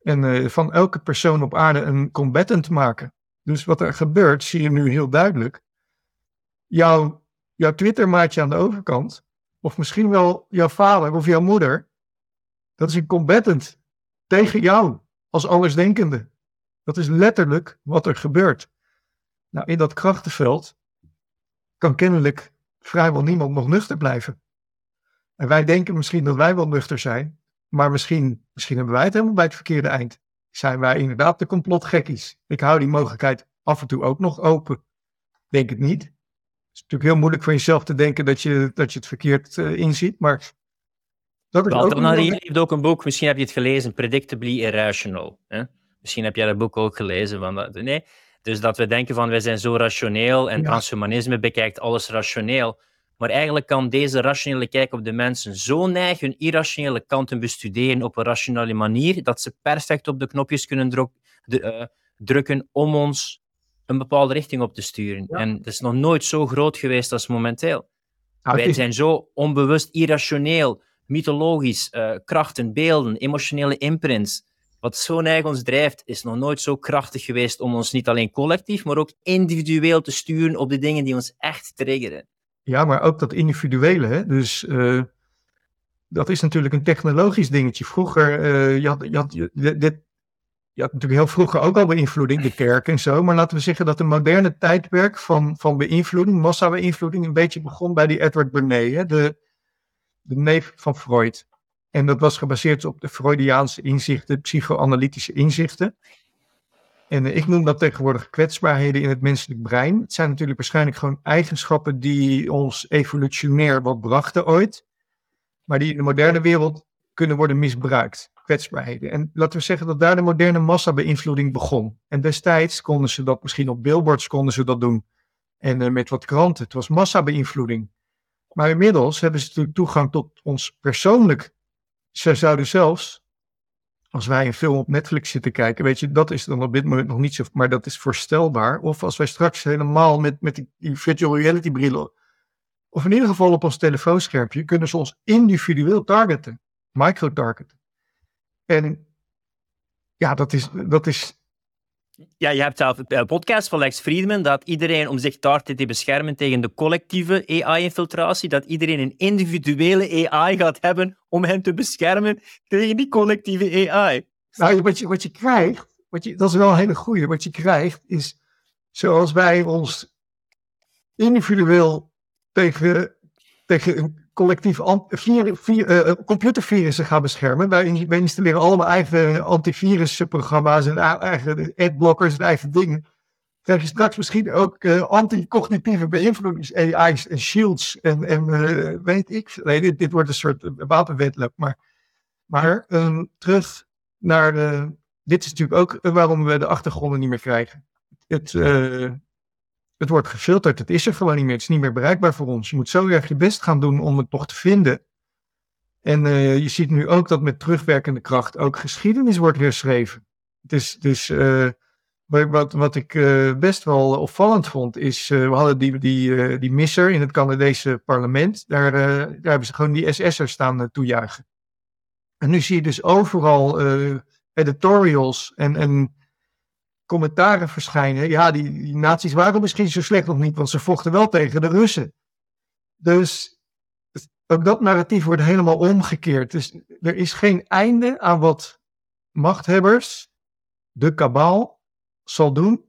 En uh, van elke persoon op aarde een combatant maken. Dus wat er gebeurt, zie je nu heel duidelijk. Jouw, jouw Twitter-maatje aan de overkant, of misschien wel jouw vader of jouw moeder, dat is een combatant tegen jou als andersdenkende. Dat is letterlijk wat er gebeurt. Nou, in dat krachtenveld kan kennelijk vrijwel niemand nog nuchter blijven. En wij denken misschien dat wij wel nuchter zijn, maar misschien, misschien hebben wij het helemaal bij het verkeerde eind. Zijn wij inderdaad de complotgekkies? Ik hou die mogelijkheid af en toe ook nog open. Denk het niet. Het is natuurlijk heel moeilijk voor jezelf te denken dat je, dat je het verkeerd uh, inziet, maar... Walter Marie heeft ook een boek, misschien heb je het gelezen, Predictably Irrational. Hè? Misschien heb jij dat boek ook gelezen. Van nee? Dus dat we denken van, wij zijn zo rationeel en ja. transhumanisme bekijkt alles rationeel. Maar eigenlijk kan deze rationele kijk op de mensen zo neigen hun irrationele kanten bestuderen op een rationele manier, dat ze perfect op de knopjes kunnen druk, de, uh, drukken om ons een bepaalde richting op te sturen. Ja. En dat is nog nooit zo groot geweest als momenteel. Ah, Wij zijn zo onbewust irrationeel, mythologisch, uh, krachten, beelden, emotionele imprints. Wat zo neig ons drijft, is nog nooit zo krachtig geweest om ons niet alleen collectief, maar ook individueel te sturen op de dingen die ons echt triggeren. Ja, maar ook dat individuele. Hè? Dus uh, dat is natuurlijk een technologisch dingetje. Vroeger, uh, je, had, je, had, je, dit, je had natuurlijk heel vroeger ook al beïnvloeding, de kerk en zo. Maar laten we zeggen dat een moderne tijdperk van, van beïnvloeding, massa-beïnvloeding, een beetje begon bij die Edward Bernays, hè? De, de neef van Freud. En dat was gebaseerd op de Freudiaanse inzichten, psychoanalytische inzichten. En ik noem dat tegenwoordig kwetsbaarheden in het menselijk brein. Het zijn natuurlijk waarschijnlijk gewoon eigenschappen die ons evolutionair wat brachten ooit, maar die in de moderne wereld kunnen worden misbruikt. Kwetsbaarheden. En laten we zeggen dat daar de moderne massabeïnvloeding begon. En destijds konden ze dat misschien op billboards konden ze dat doen. En uh, met wat kranten. Het was massabeïnvloeding. Maar inmiddels hebben ze natuurlijk toegang tot ons persoonlijk. Ze zouden zelfs als wij een film op Netflix zitten kijken, weet je, dat is dan op dit moment nog niet zo, maar dat is voorstelbaar. Of als wij straks helemaal met, met die, virtual reality brillen, of in ieder geval op ons telefoonschermpje, kunnen ze ons individueel targeten, micro-targeten. En ja, dat is, dat is ja, je hebt zelf een podcast van Lex Friedman dat iedereen om zich daar te beschermen tegen de collectieve AI-infiltratie, dat iedereen een individuele AI gaat hebben om hen te beschermen tegen die collectieve AI. Nou, wat je, wat je krijgt, wat je, dat is wel een hele goede, wat je krijgt is, zoals wij ons individueel tegen, tegen een collectief vier, uh, computervirussen gaan beschermen. Wij, installeren allemaal eigen antivirusprogramma's en eigen adblockers en eigen dingen. Krijg je straks misschien ook uh, anti-cognitieve beïnvloedings, AI's en shields en, en weet ik. Nee, dit, dit wordt een soort wapenwetloop. Maar, maar um, terug naar de. Dit is natuurlijk ook waarom we de achtergronden niet meer krijgen. Het, het wordt gefilterd. Het is er gewoon niet meer. Het is niet meer bereikbaar voor ons. Je moet zo erg je best gaan doen om het nog te vinden. En uh, je ziet nu ook dat met terugwerkende kracht ook geschiedenis wordt herschreven. Dus, dus uh, wat, wat ik uh, best wel opvallend vond, is, uh, we hadden die, die, die misser in het Canadese parlement. Daar, daar hebben ze gewoon die SS'ers staan toejuichen. En nu zie je dus overal editorials en, en commentaren verschijnen. Ja, die, die nazi's waren misschien zo slecht nog niet, want ze vochten wel tegen de Russen. Dus ook dat narratief wordt helemaal omgekeerd. Dus er is geen einde aan wat machthebbers, de kabaal, zal doen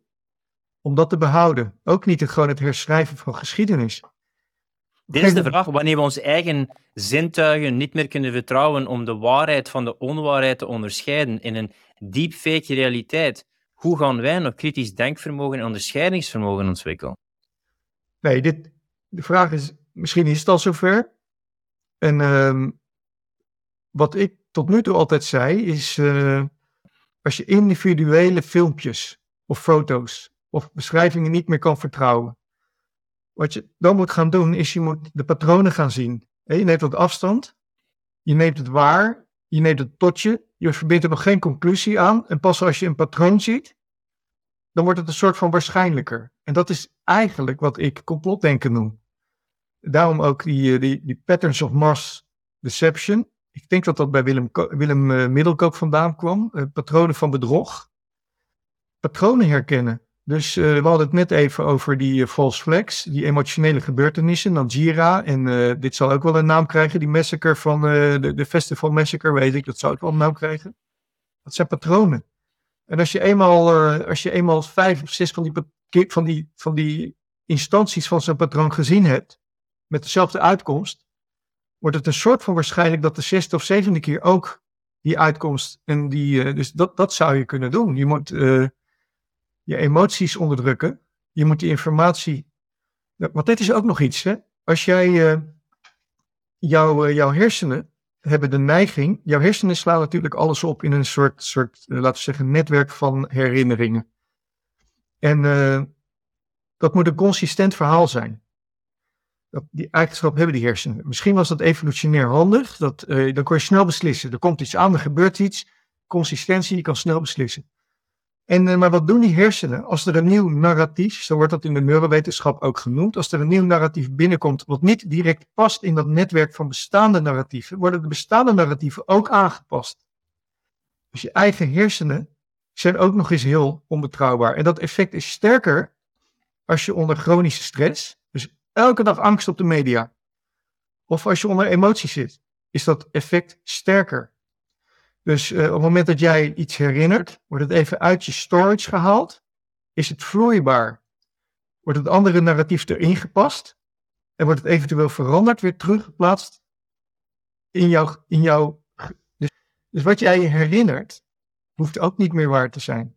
om dat te behouden. Ook niet het, gewoon het herschrijven van geschiedenis. Dit is de vraag, wanneer we onze eigen zintuigen niet meer kunnen vertrouwen om de waarheid van de onwaarheid te onderscheiden in een deepfake realiteit, hoe gaan wij nog kritisch denkvermogen en onderscheidingsvermogen ontwikkelen? Nee, dit, de vraag is, misschien is het al zover. En uh, wat ik tot nu toe altijd zei, is uh, als je individuele filmpjes of foto's of beschrijvingen niet meer kan vertrouwen. Wat je dan moet gaan doen, is je moet de patronen gaan zien. Je neemt wat afstand, je neemt het waar, je neemt het tot je, je verbindt er nog geen conclusie aan. En pas als je een patroon ziet, dan wordt het een soort van waarschijnlijker. En dat is eigenlijk wat ik complotdenken noem. Daarom ook die, eh, die, die patterns of mass deception. Ik denk dat dat bij Willem, Willem uh, Middelkoop vandaan kwam. Uh, patronen van bedrog. Patronen herkennen. Dus uh, we hadden het net even over die false flags, die emotionele gebeurtenissen, Najira. En dit zal ook wel een naam krijgen, die massacre van de, de Festival Massacre, weet ik, dat zou ook wel een naam krijgen. Dat zijn patronen. En als je eenmaal, als je eenmaal vijf of zes van die, van die, van die instanties van zo'n patroon gezien hebt, met dezelfde uitkomst, wordt het een soort van waarschijnlijk dat de zesde of zevende keer ook die uitkomst. En die, uh, dus dat, dat zou je kunnen doen. Je moet uh, je emoties onderdrukken. Je moet die informatie. Want dit is ook nog iets. Hè? Als jij. Uh, jouw, jouw hersenen hebben de neiging. Jouw hersenen slaan natuurlijk alles op in een soort, soort laten we zeggen, netwerk van herinneringen. En dat moet een consistent verhaal zijn die eigenschap hebben die hersenen. Misschien was dat evolutionair handig. Dat, dan kon je snel beslissen. Er komt iets aan, er gebeurt iets. Consistentie, je kan snel beslissen. En, uh, maar wat doen die hersenen? Als er een nieuw narratief, zo wordt dat in de neurowetenschap ook genoemd, als er een nieuw narratief binnenkomt wat niet direct past in dat netwerk van bestaande narratieven, worden de bestaande narratieven ook aangepast. Dus je eigen hersenen zijn ook nog eens heel onbetrouwbaar. En dat effect is sterker als je onder chronische stress, elke dag angst op de media. Of als je onder emoties zit, is dat effect sterker. Dus uh, op het moment dat jij iets herinnert, wordt het even uit je storage gehaald. Is het vloeibaar? Wordt het andere narratief erin gepast? En wordt het eventueel veranderd, weer teruggeplaatst in jouw. In jouw dus, dus wat jij herinnert, hoeft ook niet meer waar te zijn.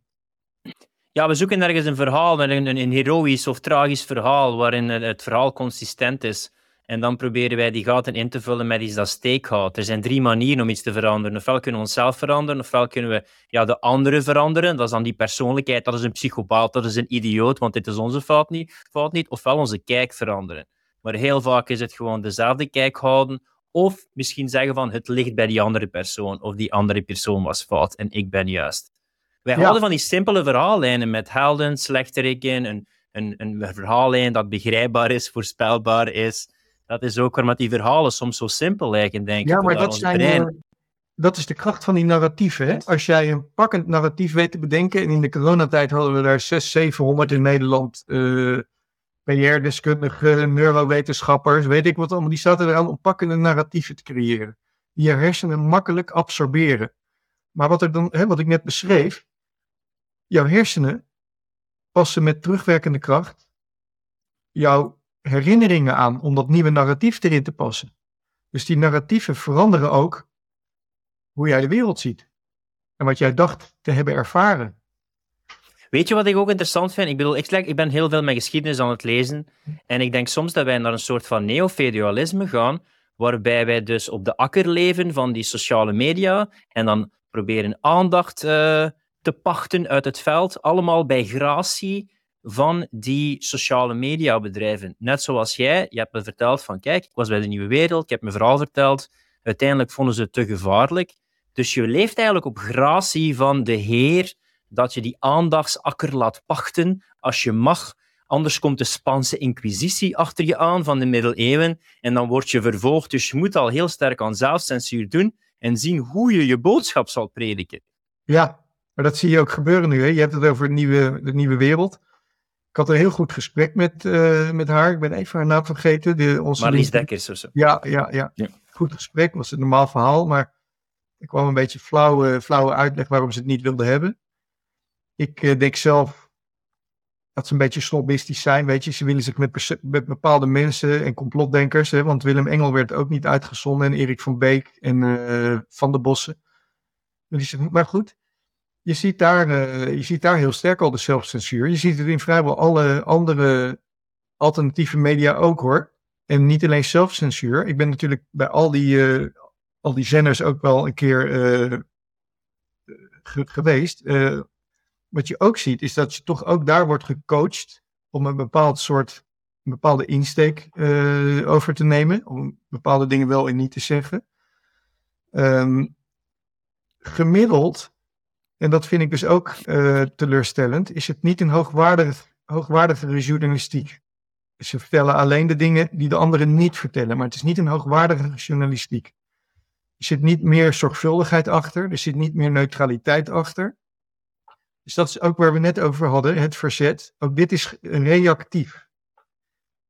Ja, we zoeken ergens een verhaal, een, een, een heroïsch of tragisch verhaal, waarin het verhaal consistent is. En dan proberen wij die gaten in te vullen met iets dat steek houdt. Er zijn drie manieren om iets te veranderen. Ofwel kunnen we onszelf veranderen, ofwel kunnen we ja, de anderen veranderen. Dat is dan die persoonlijkheid, dat is een psychopaat, dat is een idioot, want dit is onze fout niet. Fout niet. Ofwel onze kijk veranderen. Maar heel vaak is het gewoon dezelfde kijk houden, of misschien zeggen van het ligt bij die andere persoon, of die andere persoon was fout en ik ben juist. Wij houden van die simpele verhaallijnen met helden, slechteriken, een, een, een verhaallijn dat begrijpbaar is, voorspelbaar is. Dat is ook waarom die verhalen soms zo simpel lijken, denk ik. Ja, maar dat, zijn, uh, dat is de kracht van die narratieven. Hè? Als jij een pakkend narratief weet te bedenken, en in de coronatijd hadden we daar 600, 700 in Nederland, uh, eh, PR-deskundigen, neurowetenschappers, weet ik wat allemaal, die zaten eraan om pakkende narratieven te creëren. Die je hersenen makkelijk absorberen. Maar wat, er dan, hè, wat ik net beschreef, jouw hersenen passen met terugwerkende kracht jouw herinneringen aan om dat nieuwe narratief erin te passen. Dus die narratieven veranderen ook hoe jij de wereld ziet en wat jij dacht te hebben ervaren. Weet je wat ik ook interessant vind? Ik bedoel, ik, ben heel veel met geschiedenis aan het lezen en ik denk soms dat wij naar een soort van neofeudalisme gaan, waarbij wij dus op de akker leven van die sociale media en dan proberen aandacht uh, te pachten uit het veld, allemaal bij gratie van die sociale mediabedrijven. Net zoals jij, je hebt me verteld van kijk, ik was bij de Nieuwe Wereld, ik heb mijn verhaal verteld, uiteindelijk vonden ze het te gevaarlijk. Dus je leeft eigenlijk op gratie van de heer dat je die aandachtsakker laat pachten als je mag. Anders komt de Spaanse inquisitie achter je aan van de middeleeuwen en dan word je vervolgd. Dus je moet al heel sterk aan zelfcensuur doen en zien hoe je je boodschap zal prediken. Ja, maar dat zie je ook gebeuren nu. Hè? Je hebt het over de nieuwe, de nieuwe wereld. Ik had een heel goed gesprek met, uh, met haar. Ik ben even haar naam vergeten. De, onze Marlies Dekkers of zo. Ja, ja, ja, ja. Goed gesprek. Was een normaal verhaal. Maar er kwam een beetje flauwe, flauwe uitleg waarom ze het niet wilden hebben. Ik uh, denk zelf dat ze een beetje snobistisch zijn. Weet je, ze willen zich met, met bepaalde mensen en complotdenkers. Hè, want Willem Engel werd ook niet uitgezonden. En Erik van Beek en uh, Van der Bossen. Maar goed, je ziet, daar, uh, je ziet daar heel sterk al de zelfcensuur. Je ziet het in vrijwel alle andere alternatieve media ook hoor. En niet alleen zelfcensuur. Ik ben natuurlijk bij al die, uh, al die zenders ook wel een keer uh, geweest. wat je ook ziet is dat je toch ook daar wordt gecoacht om een bepaald soort, een bepaalde insteek over te nemen. Om bepaalde dingen wel en niet te zeggen. Um, gemiddeld en dat vind ik dus ook uh, teleurstellend, is het niet een hoogwaardig, hoogwaardigere journalistiek. Ze vertellen alleen de dingen die de anderen niet vertellen, maar het is niet een hoogwaardige journalistiek. Er zit niet meer zorgvuldigheid achter, er zit niet meer neutraliteit achter. Dus dat is ook waar we net over hadden, het verzet. Ook dit is reactief.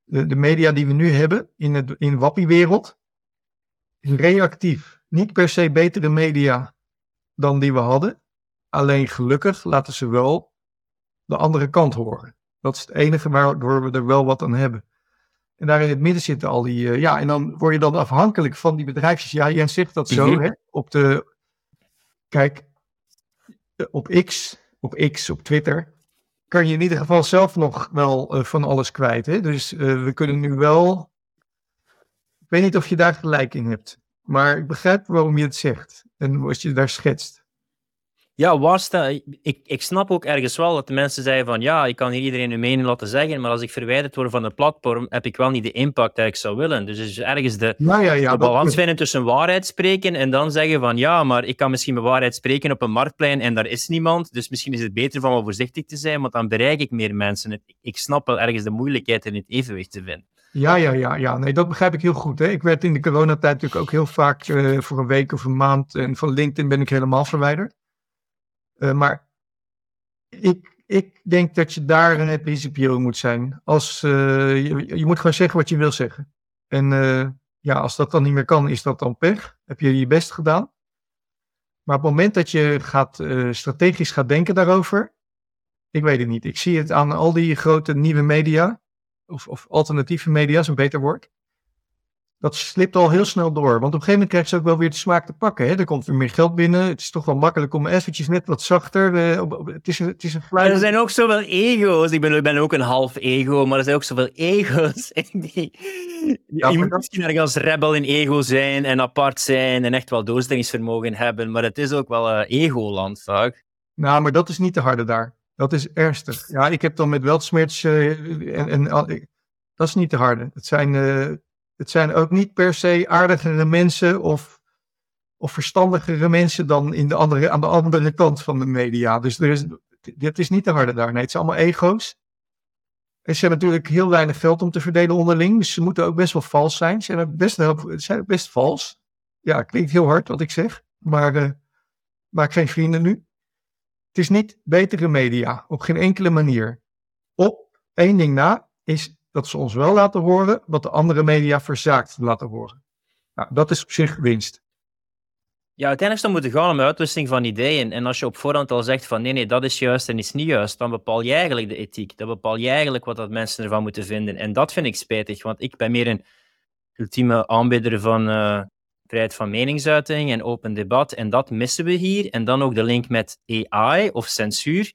De, de media die we nu hebben in, het, in wappiewereld, is reactief. Niet per se betere media dan die we hadden, Alleen gelukkig laten ze wel de andere kant horen. Dat is het enige waardoor we er wel wat aan hebben. En daar in het midden zitten al die. Uh, ja, en dan word je dan afhankelijk van die bedrijfjes. Ja, Jens zegt dat zo. Mhm. hè? Op de. Kijk, op X, op X, op Twitter. kan je in ieder geval zelf nog wel uh, van alles kwijt. Hè? Dus uh, we kunnen nu wel. Ik weet niet of je daar gelijk in hebt. Maar ik begrijp waarom je het zegt. En wat je daar schetst. Ja, waar ik, ik snap ook ergens wel dat de mensen zeggen van ja, ik kan hier iedereen hun mening laten zeggen, maar als ik verwijderd word van de platform, heb ik wel niet de impact die ik zou willen. Dus is ergens de, ja, ja, ja, de balans vinden tussen waarheid spreken en dan zeggen van ja, maar ik kan misschien mijn waarheid spreken op een marktplein en daar is niemand, dus misschien is het beter van wel voorzichtig te zijn, want dan bereik ik meer mensen. Ik snap wel ergens de moeilijkheid in het evenwicht te vinden. Ja, ja, ja, ja. Nee, dat begrijp ik heel goed. Hè. Ik werd in de coronatijd natuurlijk ook heel vaak uh, voor een week of een maand. En van LinkedIn ben ik helemaal verwijderd. Uh, maar ik, ik denk dat je daar een principieel moet zijn. Als, uh, je, je, moet gewoon zeggen wat je wil zeggen. En uh, ja, als dat dan niet meer kan, is dat dan pech. Heb je je best gedaan. Maar op het moment dat je gaat, strategisch gaat denken daarover, ik weet het niet. Ik zie het aan al die grote nieuwe media, of, of alternatieve media is een beter woord dat slipt al heel snel door. Want op een gegeven moment krijgt ze ook wel weer de smaak te pakken. Hè? Er komt weer meer geld binnen. Het is toch wel makkelijk om eventjes net wat zachter. Uh, het, is een, het is een Er zijn ook zoveel ego's. Ik ben, ik ben ook een half ego, maar er zijn ook zoveel ego's. Die, ja, je moet dat... misschien ergens rebel in ego zijn en apart zijn en echt wel doorzettingsvermogen hebben. Maar het is ook wel uh, ego-land, vaak. Nou, maar dat is niet de harde daar. Dat is ernstig. Ja, ik heb dan met Weltsmerts uh, en, en dat is niet de harde. Het zijn het zijn ook niet per se aardigere mensen of, of verstandigere mensen dan in de andere, aan de andere kant van de media. Dus er is, dit is niet de harde daar. Nee, het zijn allemaal ego's. En ze hebben natuurlijk heel weinig geld om te verdelen onderling. Dus ze moeten ook best wel vals zijn. Ze zijn ook best, zijn best vals. Ja, klinkt heel hard wat ik zeg. Maar uh, maak geen vrienden nu. Het is niet betere media. Op geen enkele manier. Op één ding na is dat ze ons wel laten horen wat de andere media verzaakt laten horen. Nou, dat is op zich winst. Ja, uiteindelijk moet het gaan om uitwisseling van ideeën. En als je op voorhand al zegt van nee, nee, dat is juist en is niet juist, dan bepaal je eigenlijk de ethiek. Dan bepaal je eigenlijk wat dat mensen ervan moeten vinden. En dat vind ik spijtig, want ik ben meer een ultieme aanbieder van uh, vrijheid van meningsuiting en open debat. En dat missen we hier. En dan ook de link met AI of censuur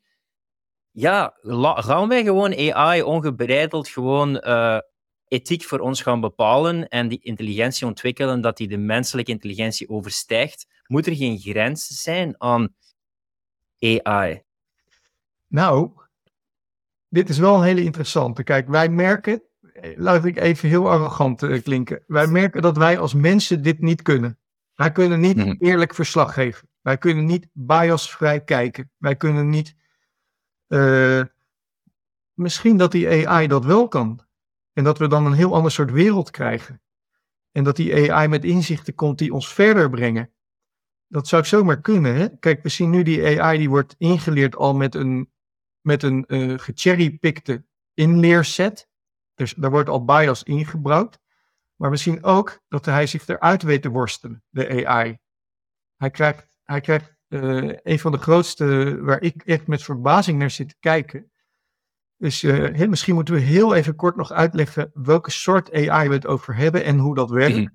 ja, gaan wij gewoon AI ongebreideld gewoon uh, ethiek voor ons gaan bepalen en die intelligentie ontwikkelen dat die de menselijke intelligentie overstijgt? Moet er geen grens zijn aan AI? Nou, dit is wel een hele interessante. Kijk, wij merken, eh, laat ik even heel arrogant klinken, wij merken dat wij als mensen dit niet kunnen. Wij kunnen niet mhm. eerlijk verslag geven. Wij kunnen niet biasvrij kijken. Wij kunnen niet. Uh, misschien dat die AI dat wel kan. En dat we dan een heel ander soort wereld krijgen. En dat die AI met inzichten komt die ons verder brengen. Dat zou zomaar kunnen. Hè? Kijk, we zien nu die AI die wordt ingeleerd al met een, met een uh, gecherrypikte inleerset. Dus daar wordt al bias ingebouwd. Maar we zien ook dat hij zich eruit weet te worstelen, de AI. Hij krijgt, hij krijgt uh, een van de grootste, waar ik echt met verbazing naar zit te kijken. Dus uh, misschien moeten we heel even kort nog uitleggen welke soort AI we het over hebben en hoe dat werkt. Mhm.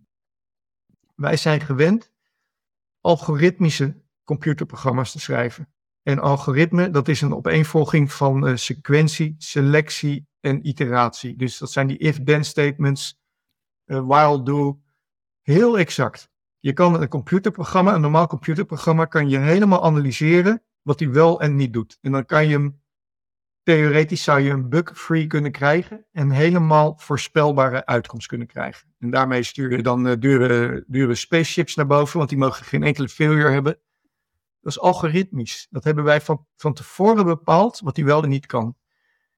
Wij zijn gewend algoritmische computerprogramma's te schrijven. En algoritme, dat is een opeenvolging van uh, sequentie, selectie en iteratie. Dus dat zijn die if-then statements, uh, while do, heel exact. Je kan een computerprogramma, een normaal computerprogramma, kan je helemaal analyseren wat hij wel en niet doet. En dan kan je hem, theoretisch zou je een bug-free kunnen krijgen en helemaal voorspelbare uitkomst kunnen krijgen. En daarmee stuur je dan uh, dure, dure spaceships naar boven, want die mogen geen enkele failure hebben. Dat is algoritmisch. Dat hebben wij van, van tevoren bepaald, wat hij wel en niet kan.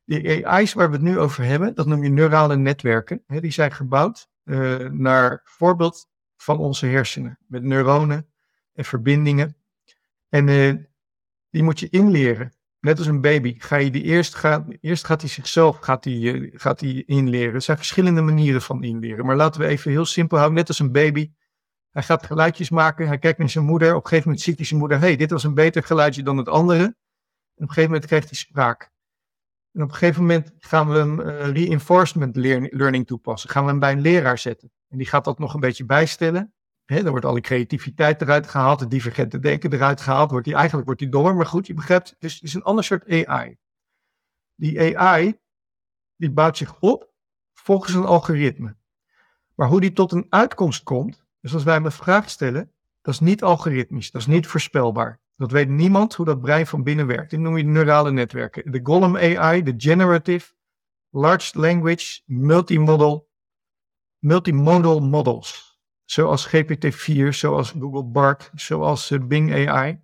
De AI's waar we het nu over hebben, dat noem je neurale netwerken. Die zijn gebouwd uh, naar voorbeeld van onze hersenen. Met neuronen en verbindingen. En uh, die moet je inleren. Net als een baby. Ga je die eerst, gaat, eerst gaat hij zichzelf gaat die, uh, gaat die inleren. Er zijn verschillende manieren van inleren. Maar laten we even heel simpel houden. Net als een baby. Hij gaat geluidjes maken. Hij kijkt naar zijn moeder. Op een gegeven moment ziet hij zijn moeder. hey, dit was een beter geluidje dan het andere. En op een gegeven moment krijgt hij spraak. En op een gegeven moment gaan we hem uh, reinforcement learning toepassen. Gaan we hem bij een leraar zetten. En die gaat dat nog een beetje bijstellen. He, dan wordt al die creativiteit eruit gehaald, het divergente denken eruit gehaald. Wordt die, eigenlijk wordt die dommer, maar goed, je begrijpt. Dus het is een ander soort AI. Die AI, die bouwt zich op volgens een algoritme. Maar hoe die tot een uitkomst komt, dus als wij hem een vraag stellen, dat is niet algoritmisch, dat is niet voorspelbaar. Dat weet niemand hoe dat brein van binnen werkt. Die noem je neurale netwerken. De Golem AI, de Generative Large Language Multimodal, Multimodal Models. Zoals GPT-4, zoals Google Bard, zoals uh, Bing AI.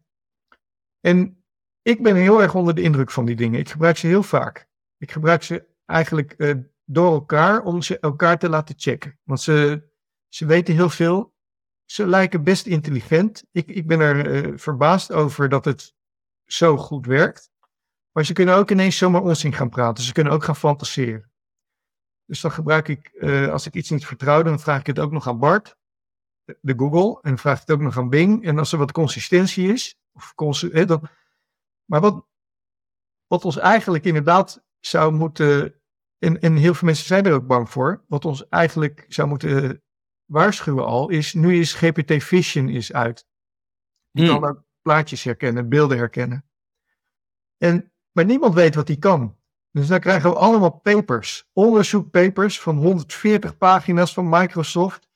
En ik ben heel erg onder de indruk van die dingen. Ik gebruik ze heel vaak. Ik gebruik ze eigenlijk uh, door elkaar om ze elkaar te laten checken. Want ze, ze weten heel veel ze lijken best intelligent. Ik, ik ben er uh, verbaasd over dat het zo goed werkt. Maar ze kunnen ook ineens zomaar onzin gaan praten. Ze kunnen ook gaan fantaseren. Dus dan gebruik ik, uh, als ik iets niet vertrouw, dan vraag ik het ook nog aan Bart, de Google, en vraag ik het ook nog aan Bing. En als er wat consistentie is, of dan, maar wat, wat ons eigenlijk inderdaad zou moeten, en, en heel veel mensen zijn er ook bang voor, wat ons eigenlijk zou moeten waarschuwen al, is nu is GPT Vision is uit. Die hmm. kan ook plaatjes herkennen, beelden herkennen. En, maar niemand weet wat die kan. Dus dan krijgen we allemaal papers, onderzoekpapers van 140 pagina's van Microsoft,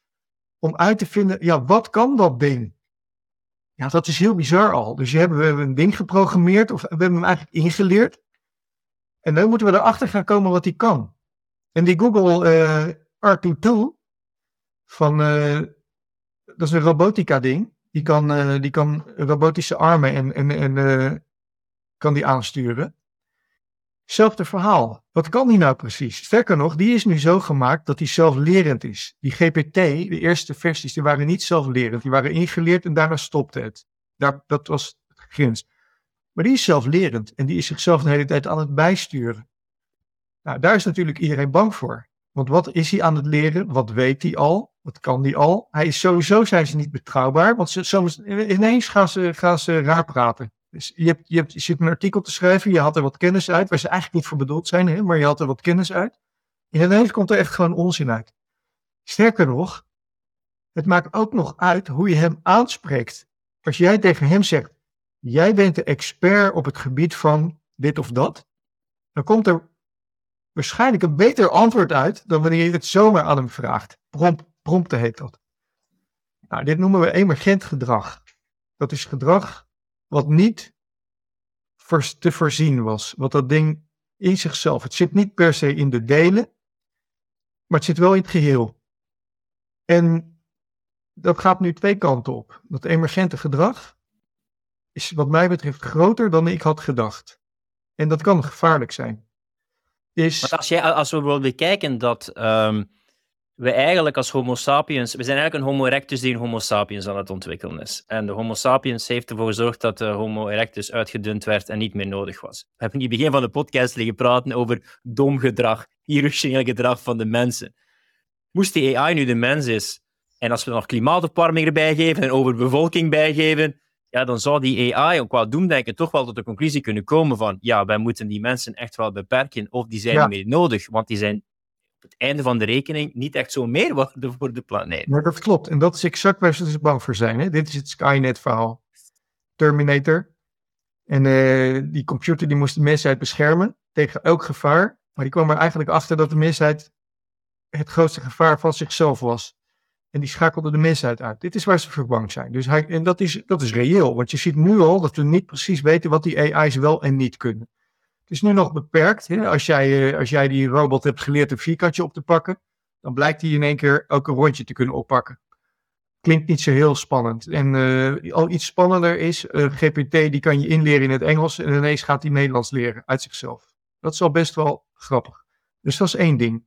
om uit te vinden, ja, wat kan dat ding? Ja, dat is heel bizar al. Dus je hebben, we hebben een ding geprogrammeerd, of we hebben hem eigenlijk ingeleerd. En dan moeten we erachter gaan komen wat die kan. En die Google uh, R2-2, van, uh, dat is een robotica ding. Die kan, uh, die kan robotische armen en, en, en uh, kan die aansturen. Zelfde verhaal. Wat kan die nou precies? Sterker nog, die is nu zo gemaakt dat die zelflerend is. Die GPT, de eerste versies, die waren niet zelflerend. Die waren ingeleerd en daarna stopte het. Dat was het grens. Maar die is zelflerend en die is zichzelf de hele tijd aan het bijsturen. Nou, daar is natuurlijk iedereen bang voor. Want wat is hij aan het leren? Wat weet hij al? Wat kan die al? Hij is sowieso zijn ze niet betrouwbaar, want ze, soms, ineens gaan ze, gaan ze raar praten. Dus je, hebt, je, hebt, je zit een artikel te schrijven, je had er wat kennis uit, waar ze eigenlijk niet voor bedoeld zijn, hè, maar je had er wat kennis uit. En ineens komt er echt gewoon onzin uit. Sterker nog, het maakt ook nog uit hoe je hem aanspreekt. Als jij tegen hem zegt, jij bent de expert op het gebied van dit of dat, dan komt er waarschijnlijk een beter antwoord uit dan wanneer je het zomaar aan hem vraagt. Prompt Prompte heet dat. Nou, dit noemen we emergent gedrag. Dat is gedrag wat niet te voorzien was. Wat dat ding in zichzelf. Het zit niet per se in de delen, maar het zit wel in het geheel. En dat gaat nu twee kanten op. Dat emergente gedrag, is wat mij betreft groter dan ik had gedacht. En dat kan gevaarlijk zijn. Is... Als, jij, als we bijvoorbeeld bekijken dat ehm, we eigenlijk als Homo sapiens, we zijn eigenlijk een Homo erectus die een Homo sapiens aan het ontwikkelen is. En de Homo sapiens heeft ervoor gezorgd dat de Homo erectus uitgedund werd en niet meer nodig was. We hebben in het begin van de podcast liggen praten over dom gedrag, irrationeel gedrag van de mensen. Moest die AI nu de mens is, en als we nog klimaatopwarming erbij geven en overbevolking bijgeven, ja, dan zou die AI ook wel doemdenken toch wel tot de conclusie kunnen komen van ja, wij moeten die mensen echt wel beperken of die zijn niet meer nodig, want die zijn het einde van de rekening niet echt zo meerwaarde voor de planeet. Maar dat klopt. En dat is exact waar ze dus bang voor zijn. Hè? Dit is het Skynet-verhaal. Terminator. En uh, die computer die moest de mensheid beschermen tegen elk gevaar. Maar die kwam er eigenlijk achter dat de mensheid het grootste gevaar van zichzelf was. En die schakelde de mensheid uit. Dit is waar ze voor bang zijn. Dus en dat is, dat is reëel. Want je ziet nu al dat we niet precies weten wat die AI's wel en niet kunnen. Het is nu nog beperkt. Hè? Als, jij, eh, als jij die robot hebt geleerd een vierkantje op te pakken, dan blijkt hij in één keer ook een rondje te kunnen oppakken. Klinkt niet zo heel spannend. En uh, al iets spannender is, uh, eh, GPT die kan je inleren in het Engels en ineens gaat hij Nederlands leren uit zichzelf. Dat is al best wel grappig. Dus dat is één ding.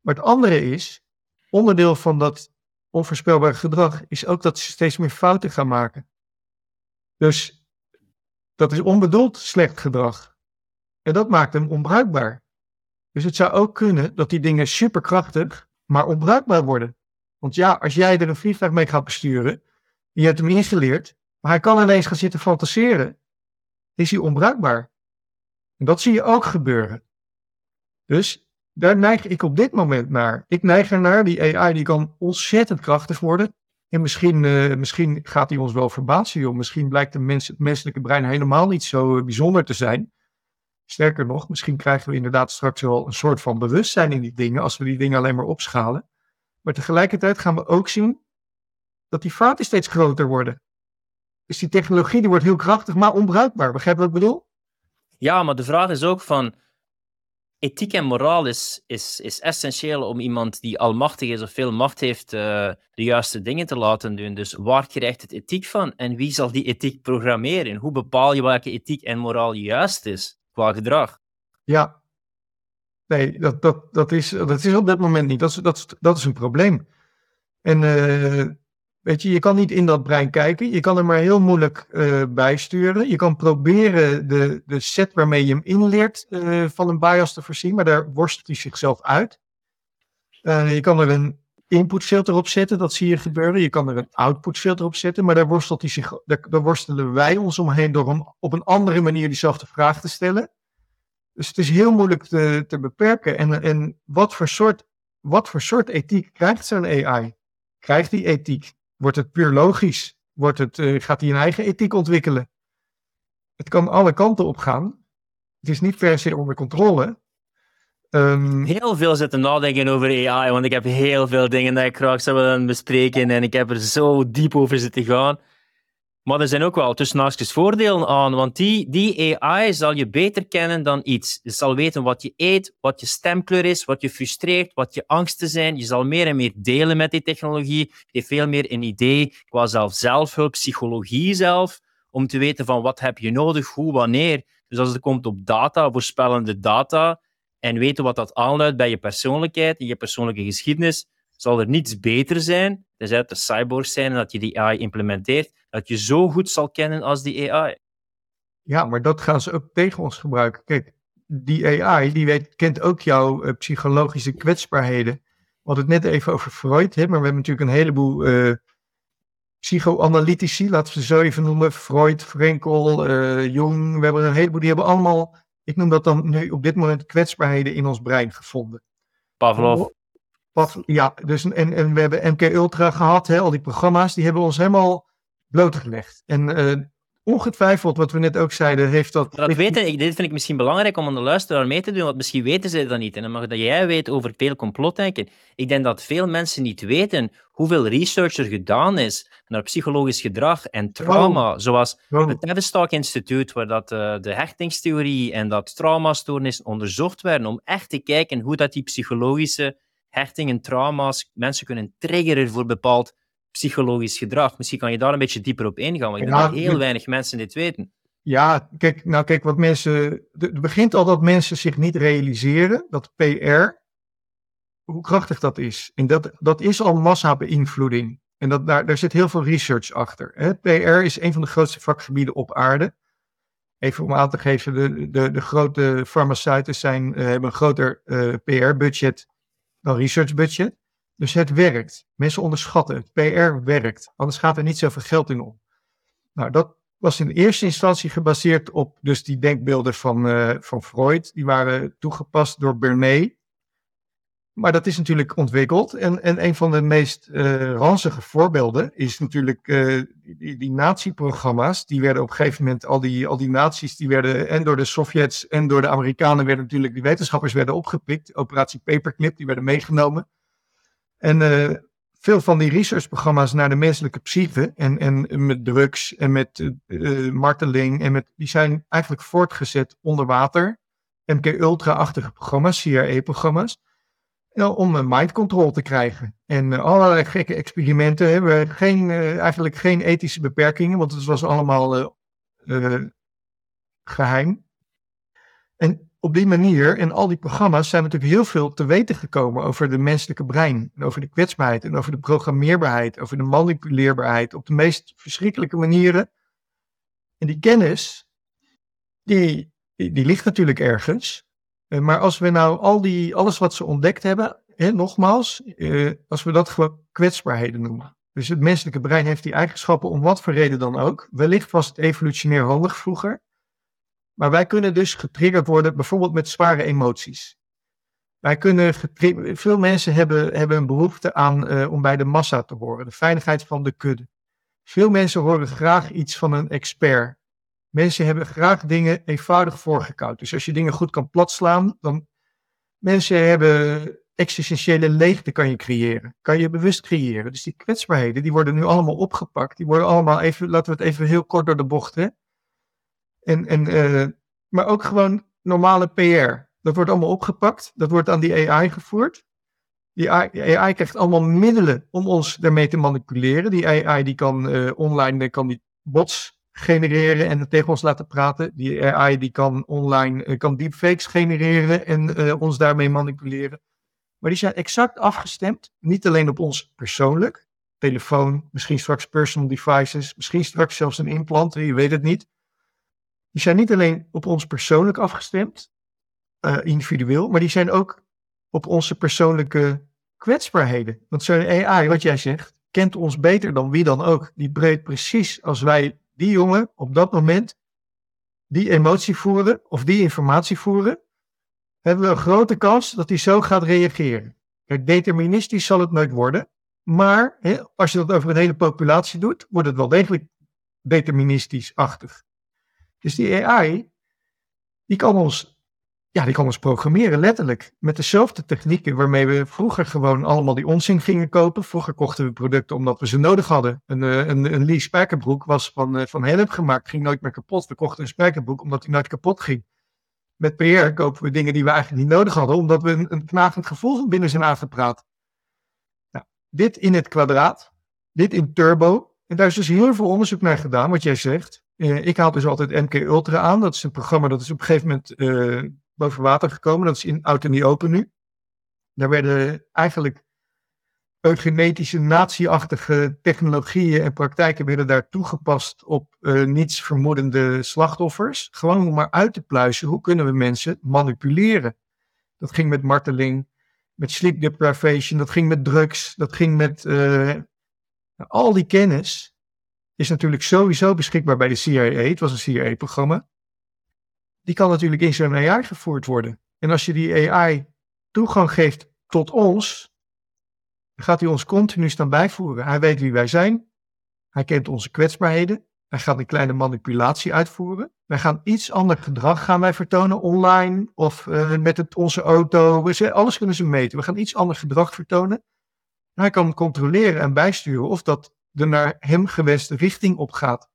Maar het andere is, onderdeel van dat onvoorspelbare gedrag is ook dat ze steeds meer fouten gaan maken. Dus dat is onbedoeld slecht gedrag. En dat maakt hem onbruikbaar. Dus het zou ook kunnen dat die dingen superkrachtig, maar onbruikbaar worden. Want ja, als jij er een vliegtuig mee gaat besturen, je hebt hem ingeleerd, maar hij kan ineens gaan zitten fantaseren, is hij onbruikbaar. En dat zie je ook gebeuren. Dus daar neig ik op dit moment naar. Ik neig ernaar, die AI die kan ontzettend krachtig worden. En misschien, uh, misschien gaat die ons wel verbazen, joh. Misschien blijkt de mens, het menselijke brein helemaal niet zo eh, bijzonder te zijn. Sterker nog, misschien krijgen we inderdaad straks wel een soort van bewustzijn in die dingen, als we die dingen alleen maar opschalen. Maar tegelijkertijd gaan we ook zien dat die vaten steeds groter worden. Dus die technologie die wordt heel krachtig, maar onbruikbaar. Begrijp je wat ik bedoel? Ja, maar de vraag is ook van, ethiek en moraal is, is, is essentieel om iemand die almachtig is of veel macht heeft, uh, de juiste dingen te laten doen. Dus waar krijgt het ethiek van en wie zal die ethiek programmeren? Hoe bepaal je welke ethiek en moraal juist is qua gedrag? Ja, nee, dat, dat, dat, is, dat is op dit moment niet. Dat is, dat dat is een probleem. En uh, Weet je, je kan niet in dat brein kijken. Je kan er maar heel moeilijk uh, bijsturen. Je kan proberen de, de set waarmee je hem inleert uh, van een bias te voorzien, maar daar worstelt hij zichzelf uit. Je kan er een inputfilter op zetten, dat zie je gebeuren. Je kan er een outputfilter op zetten, maar daar, worstelt hij zich, daar, worstelen wij ons omheen door hem op een andere manier diezelfde vraag te stellen. Dus het is heel moeilijk te, te beperken. En, en wat, voor soort, wat voor soort ethiek krijgt zo'n AI? Krijgt die ethiek? Wordt het puur logisch? Wordt het, uh, gaat hij een eigen ethiek ontwikkelen? Het kan alle kanten op gaan. Het is niet per se onder controle. Um, heel veel zitten nadenken over AI, want ik heb heel veel dingen dat ik graag zou willen bespreken en ik heb er zo diep over zitten gaan. Maar er zijn ook wel tussenhaakjes voordelen aan, want die, die AI zal je beter kennen dan iets. Je zal weten wat je eet, wat je stemkleur is, wat je frustreert, wat je angsten zijn. Je zal meer en meer delen met die technologie. Je heeft veel meer een idee qua zelf zelfhulp, psychologie zelf, om te weten van wat heb je nodig, hoe, wanneer. Dus als het komt op data, voorspellende data, en weten wat dat aanluidt bij je persoonlijkheid, in je persoonlijke geschiedenis, zal er niets beter zijn, tenzij het de cyborgs zijn en dat je die AI implementeert, dat je zo goed zal kennen als die AI. Ja, maar dat gaan ze ook tegen ons gebruiken. Kijk, die AI, die kent ook jouw uh, psychologische kwetsbaarheden. We hadden het net even over Freud, hè, maar we hebben natuurlijk een heleboel uh, psychoanalytici, laten we ze zo even noemen. Freud, Frenkel, uh, Jung, we hebben een heleboel, die hebben allemaal, ik noem dat dan nu op dit moment kwetsbaarheden in ons brein gevonden. Pavlov. Ja, dus, en, en we hebben MK Ultra gehad, hè, al die programma's, die hebben ons helemaal blootgelegd. En uh, ongetwijfeld, wat we net ook zeiden, heeft dat... dat weten, dit vind ik misschien belangrijk om aan de luisteraar mee te doen, want misschien weten ze dat niet. En dan mag dat jij weet over veel complotdenken. Ik denk dat veel mensen niet weten hoeveel research er gedaan is naar psychologisch gedrag en trauma, zoals het Tavistock Instituut, waar dat, uh, de hechtingstheorie en dat traumastoornis onderzocht werden, om echt te kijken hoe dat die psychologische hechtingen, trauma's, mensen kunnen triggeren voor bepaald psychologisch gedrag. Misschien kan je daar een beetje dieper op ingaan, want ik Ja, denk dat heel weinig mensen dit weten. Ja, kijk, nou kijk, wat mensen. Het begint al dat mensen zich niet realiseren dat PR, hoe krachtig dat is. En dat, dat is al massabeïnvloeding. En dat, daar, daar zit heel veel research achter. Hè. PR is een van de grootste vakgebieden op aarde. Even om aan te geven, de, de, de grote farmaceuten zijn, eh, hebben een groter eh, PR-budget dan research-budget. Dus het werkt. Mensen onderschatten het. PR werkt. Anders gaat er niet zoveel geld in om. Nou, dat, was in eerste instantie gebaseerd op dus die denkbeelden van, eh, van Freud. Die waren toegepast door Bernet. Maar dat is natuurlijk ontwikkeld. En, en een van de meest eh ranzige voorbeelden is natuurlijk eh, die, die nazi-programma's. Die werden op een gegeven moment, al die, al die nazi's, die werden en door de Sovjets en door de Amerikanen werden natuurlijk, die wetenschappers werden opgepikt. Operatie Paperclip, die werden meegenomen. En eh, veel van die researchprogramma's naar de menselijke psyche en, en met drugs en met eh, eh, marteling en met, die zijn eigenlijk voortgezet onder water. MK Ultra-achtige programma's, CIA-programma's. om een mind control te krijgen. En allerlei gekke experimenten hebben geen, eigenlijk geen ethische beperkingen, want het was allemaal eh, eh, geheim. En op die manier, in al die programma's, zijn natuurlijk heel veel te weten gekomen over de menselijke brein. En over de kwetsbaarheid en over de programmeerbaarheid, over de manipuleerbaarheid op de meest verschrikkelijke manieren. En die kennis, die, die, die ligt natuurlijk ergens. Eh, maar als we nou al die, alles wat ze ontdekt hebben, hè, nogmaals, eh, als we dat gewoon kwetsbaarheden noemen. Dus het menselijke brein heeft die eigenschappen om wat voor reden dan ook. Wellicht was het evolutionair handig vroeger. Maar wij kunnen dus getriggerd worden, bijvoorbeeld met zware emoties. Wij kunnen veel mensen hebben, hebben een behoefte aan eh, om bij de massa te horen, de veiligheid van de kudde. Veel mensen horen graag iets van een expert. Mensen hebben graag dingen eenvoudig voorgekoud. Dus als je dingen goed kan platslaan, dan mensen hebben existentiële leegte kan je creëren, kan je bewust creëren. Dus die kwetsbaarheden, die worden nu allemaal opgepakt. Die worden allemaal even, laten we het even heel kort door de bocht, hè. En, en, eh, maar ook gewoon normale PR. Dat wordt allemaal opgepakt. Dat wordt aan die AI gevoerd. Die AI, krijgt allemaal middelen om ons daarmee te manipuleren. Die AI die kan eh, online eh, kan die bots genereren en tegen ons laten praten. Die AI die kan online kan deepfakes genereren en ons daarmee manipuleren. Maar die zijn exact afgestemd, niet alleen op ons persoonlijk, telefoon, misschien straks personal devices, misschien straks zelfs een implant, je weet het niet. Die zijn niet alleen op ons persoonlijk afgestemd, eh, individueel, maar die zijn ook op onze persoonlijke kwetsbaarheden. Want zo'n AI, wat jij zegt, kent ons beter dan wie dan ook. Die breekt precies als wij die jongen op dat moment die emotie voeren of die informatie voeren, hebben we een grote kans dat hij zo gaat reageren. Kijk, deterministisch zal het nooit worden, maar als je dat over een hele populatie doet, wordt het wel degelijk deterministisch-achtig. Dus die AI, die kan ons, ja, die kan ons programmeren, letterlijk. Met dezelfde technieken waarmee we vroeger gewoon allemaal die onzin gingen kopen. Vroeger kochten we producten omdat we ze nodig hadden. Een, eh, een, een Lee was van, eh, van gemaakt, ging nooit meer kapot. We kochten een spijkerbroek omdat die nooit kapot ging. Met PR kopen we dingen die we eigenlijk niet nodig hadden, omdat we een, een knagend gevoel van binnen zijn aangepraat. Nou, dit in het kwadraat, dit in turbo. En daar is dus heel veel onderzoek naar gedaan, wat jij zegt. Eh, ik haal dus altijd MK Ultra aan. Dat is een programma dat is op een gegeven moment eh, boven water gekomen. Dat is in Out in Open nu. Daar werden eigenlijk eugenetische, nazi-achtige technologieën en praktijken werden daar toegepast op eh, niets vermoedende slachtoffers. Gewoon om maar uit te pluizen, hoe kunnen we mensen manipuleren? Dat ging met marteling, met sleep deprivation, dat ging met drugs, dat ging met... al die kennis is natuurlijk sowieso beschikbaar bij de CIA. Het was een CIA-programma. Die kan natuurlijk in zo'n AI gevoerd worden. En als je die AI toegang geeft tot ons, dan gaat hij ons continu staan bijvoeren. Hij weet wie wij zijn. Hij kent onze kwetsbaarheden. Hij gaat een kleine manipulatie uitvoeren. Wij gaan iets ander gedrag gaan wij vertonen online of eh, met het, onze auto. Alles kunnen ze meten. We gaan iets ander gedrag vertonen. Hij kan controleren en bijsturen of dat de naar hem gewenste richting op gaat.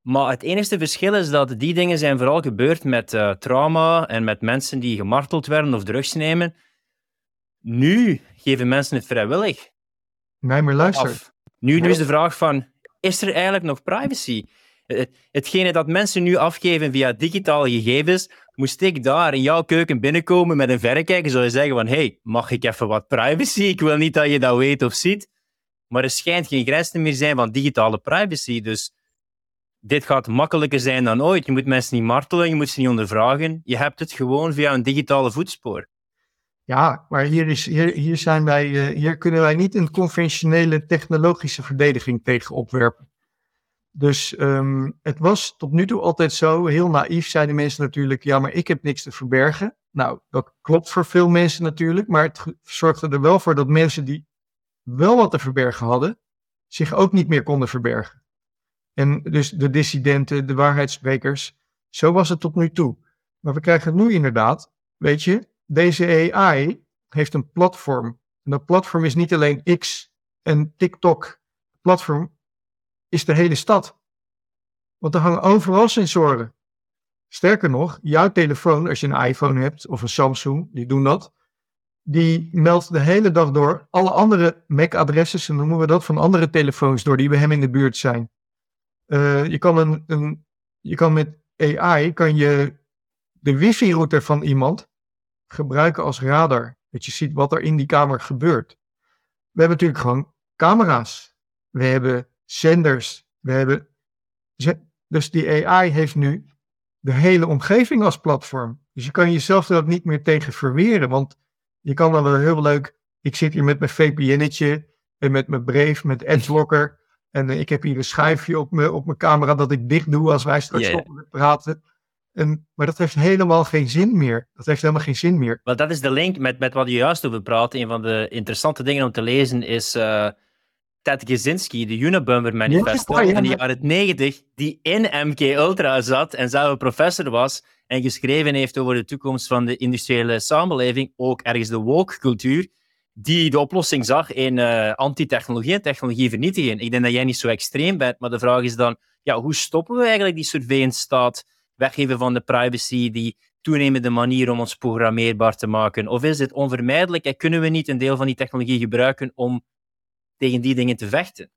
Maar het enige verschil is dat die dingen zijn vooral gebeurd met eh, trauma en met mensen die gemarteld werden of drugs nemen. Nu geven mensen het vrijwillig Nee, maar luister. af. Nu, nu is de vraag van, is er eigenlijk nog privacy? Hetgene dat mensen nu afgeven via digitale gegevens, moest ik daar in jouw keuken binnenkomen met een verrekijker, zou je zeggen van, hey, mag ik even wat privacy? Ik wil niet dat je dat weet of ziet. Maar er schijnt geen grens meer zijn van digitale privacy, dus dit gaat makkelijker zijn dan ooit. Je moet mensen niet martelen, je moet ze niet ondervragen. Je hebt het gewoon via een digitale voetspoor. Ja, maar hier, is, hier, hier, zijn wij, eh, hier kunnen wij niet een conventionele technologische verdediging tegen opwerpen. Dus um, het was tot nu toe altijd zo, heel naïef zeiden mensen natuurlijk, ja, maar ik heb niks te verbergen. Nou, dat klopt voor veel mensen natuurlijk, maar het zorgde er wel voor dat mensen die wel wat te verbergen hadden, zich ook niet meer konden verbergen. En dus de dissidenten, de waarheidssprekers, zo was het tot nu toe. Maar we krijgen nu inderdaad, weet je, deze AI heeft een platform. En dat platform is niet alleen X en TikTok. Het platform is de hele stad. Want er hangen overal sensoren. Sterker nog, jouw telefoon, als je een iPhone hebt of een Samsung, die doen dat. Die meldt de hele dag door alle andere MAC-adressen, en noemen we dat, van andere telefoons door die bij hem in de buurt zijn. Uh, je, kan een, je kan met AI kan je de wifi-router van iemand gebruiken als radar. Dat je ziet wat er in die kamer gebeurt. We hebben natuurlijk gewoon camera's. We hebben zenders. We hebben. Dus die AI heeft nu de hele omgeving als platform. Dus je kan jezelf er ook niet meer tegen verweren. Want je kan dan wel heel leuk. Ik zit hier met mijn VPN'tje en met mijn Brave, met AdBlocker. En eh, ik heb hier een schuifje op mijn, op mijn camera dat ik dicht doe als wij straks stoppen met praten. En, maar dat heeft helemaal geen zin meer. Dat heeft helemaal geen zin meer. Wel, dat is de link met, met wat je juist over praat. Een van de interessante dingen om te lezen is uh, Ted Kaczynski, de Unabomber manifesto ja, in de jaren 90, die in MK Ultra zat en zelf een professor was en geschreven heeft over de toekomst van de industriële samenleving, ook ergens de woke-cultuur, die de oplossing zag in uh, antitechnologie en technologie vernietigen. Ik denk dat jij niet zo extreem bent, maar de vraag is dan, ja, hoe stoppen we eigenlijk die surveillance staat weggeven van de privacy, die toenemende manier om ons programmeerbaar te maken? Of is dit onvermijdelijk en kunnen we niet een deel van die technologie gebruiken om tegen die dingen te vechten?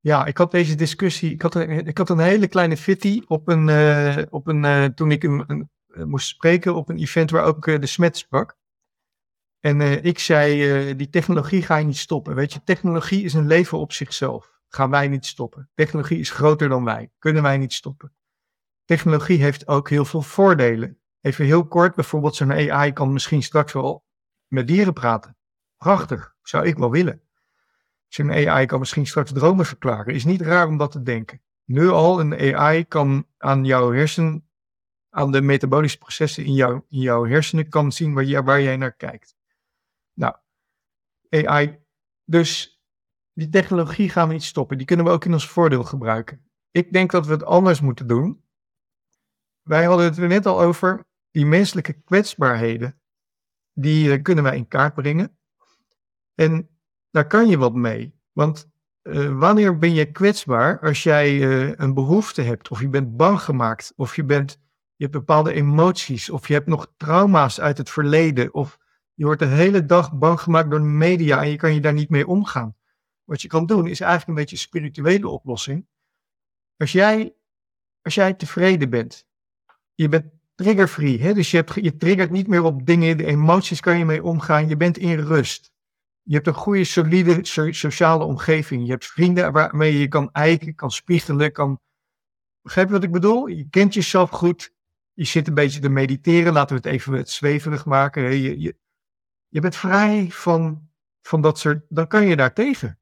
Ja, ik had deze discussie, ik had een, ik had een hele kleine fitty op een, uh, op een uh, toen ik een, uh, moest spreken op een event waar ook de Smet sprak. En ik zei, die technologie ga je niet stoppen. Weet je, technologie is een leven op zichzelf. Gaan wij niet stoppen. Technologie is groter dan wij. Kunnen wij niet stoppen technologie heeft ook heel veel voordelen. Even heel kort, bijvoorbeeld zo'n AI kan misschien straks wel met dieren praten. Prachtig, zou ik wel willen. Zo'n AI kan misschien straks dromen verklaren. Is niet raar om dat te denken. Nu al, een AI kan aan jouw hersen, aan de metabolische processen in, jou, in jouw hersenen kan zien waar, waar jij naar kijkt. Nou, AI, dus die technologie gaan we niet stoppen. Die kunnen we ook in ons voordeel gebruiken. Ik denk dat we het anders moeten doen wij hadden het er net al over, die menselijke kwetsbaarheden, die uh, kunnen wij in kaart brengen. En daar kan je wat mee. Want uh, wanneer ben je kwetsbaar als jij uh, een behoefte hebt, of je bent bang gemaakt, of je, bent, je hebt bepaalde emoties, of je hebt nog trauma's uit het verleden, of je wordt de hele dag bang gemaakt door de media en je kan je daar niet mee omgaan. Wat je kan doen is eigenlijk een beetje een spirituele oplossing. Als jij, als jij tevreden bent je bent triggerfree. Hè? Dus je, hebt, je triggert niet meer op dingen, de emoties kan je mee omgaan. Je bent in rust. Je hebt een goede, solide sociale omgeving. Je hebt vrienden waarmee je kan eiken, kan spiegelen, kan... Begrijp je wat ik bedoel? Je kent jezelf goed. Je zit een beetje te mediteren. Laten we het even zweverig maken. Je, je, je bent vrij van, van dat soort... Dan kan je daar tegen.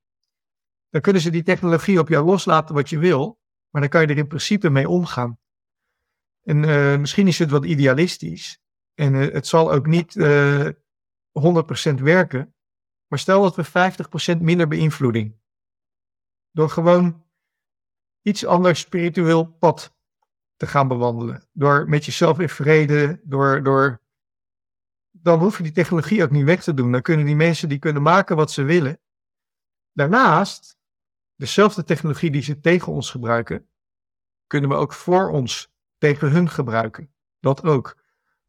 Dan kunnen ze die technologie op jou loslaten wat je wil. Maar dan kan je er in principe mee omgaan. En uh, misschien is het wat idealistisch. En uh, het zal ook niet uh, eh, 100% werken. Maar stel dat we 50% minder beïnvloeding. Door gewoon iets anders spiritueel pad te gaan bewandelen. Door met jezelf in vrede, door, door... Dan hoef je die technologie ook niet weg te doen. Dan kunnen die mensen die kunnen maken wat ze willen. Daarnaast, dezelfde technologie die ze tegen ons gebruiken, kunnen we ook voor ons tegen hun gebruiken. Dat ook.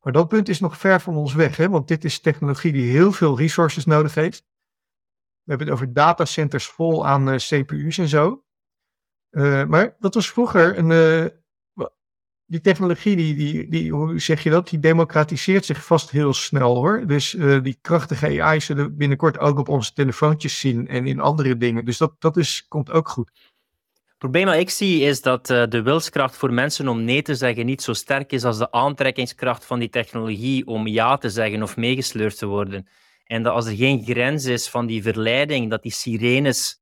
Maar dat punt is nog ver van ons weg, hè? want dit is technologie die heel veel resources nodig heeft. We hebben het over datacenters vol aan CPU's en zo. maar dat was vroeger een. die technologie, die, die, die, hoe zeg je dat? Die democratiseert zich vast heel snel hoor. Dus die krachtige AI zullen binnenkort ook op onze telefoontjes zien en in andere dingen. Dus dat, dat is, komt ook goed. Het probleem dat ik zie is dat uh, de wilskracht voor mensen om nee te zeggen niet zo sterk is als de aantrekkingskracht van die technologie om ja te zeggen of meegesleurd te worden. En dat als er geen grens is van die verleiding, dat die sirenes,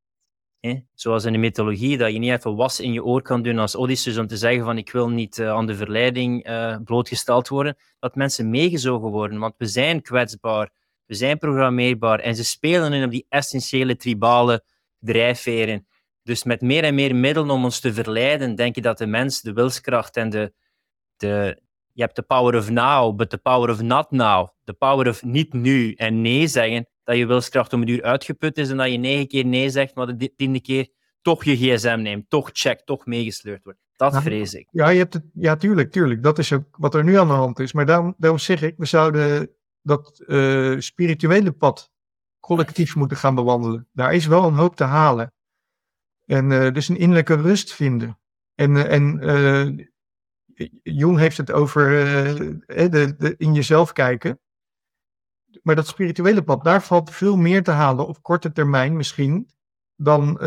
hè, zoals in de mythologie, dat je niet even was in je oor kan doen als Odysseus om te zeggen van ik wil niet uh, aan de verleiding uh, blootgesteld worden, dat mensen meegezogen worden. Want we zijn kwetsbaar, we zijn programmeerbaar en ze spelen in op die essentiële tribale drijfveren. Dus met meer en meer middelen om ons te verleiden, denk je dat de mens de wilskracht en de, de. Je hebt de power of now, but the power of not now. De power of niet nu en nee zeggen. Dat je wilskracht om een uur uitgeput is en dat je negen keer nee zegt, maar de tiende keer toch je gsm neemt, toch check, toch meegesleurd wordt. Dat vrees ik. Ja, je hebt het, ja, tuurlijk, tuurlijk. Dat is ook wat er nu aan de hand is. Maar daarom, daarom zeg ik, we zouden dat uh, spirituele pad collectief moeten gaan bewandelen. Daar is wel een hoop te halen. En uh, dus een innerlijke rust vinden. En, uh, en Jung heeft het over de, de, in jezelf kijken. Maar dat spirituele pad, daar valt veel meer te halen op korte termijn misschien dan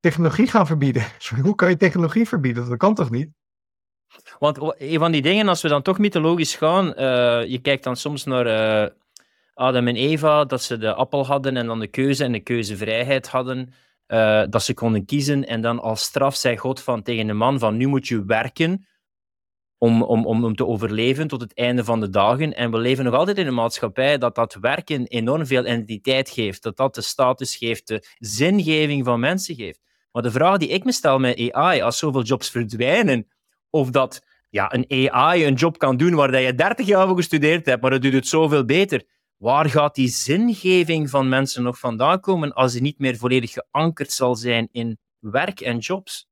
technologie gaan verbieden. Hoe kan je technologie verbieden? Dat kan toch niet? Want een van die dingen, als we dan toch mythologisch gaan, je kijkt dan soms naar Adam en Eva, dat ze de appel hadden en dan de keuze en de keuzevrijheid hadden. Uh, dat ze konden kiezen. En dan als straf zei God van, tegen de man van nu moet je werken om, om, om, om te overleven tot het einde van de dagen. En we leven nog altijd in een maatschappij dat dat werken enorm veel identiteit geeft. Dat dat de status geeft, de zingeving van mensen geeft. Maar de vraag die ik me stel met AI, als zoveel jobs verdwijnen, of dat ja, een AI een job kan doen waar je 30 jaar voor gestudeerd hebt, maar dat doet het zoveel beter waar gaat die zingeving van mensen nog vandaan komen als die niet meer volledig geankerd zal zijn in werk en jobs?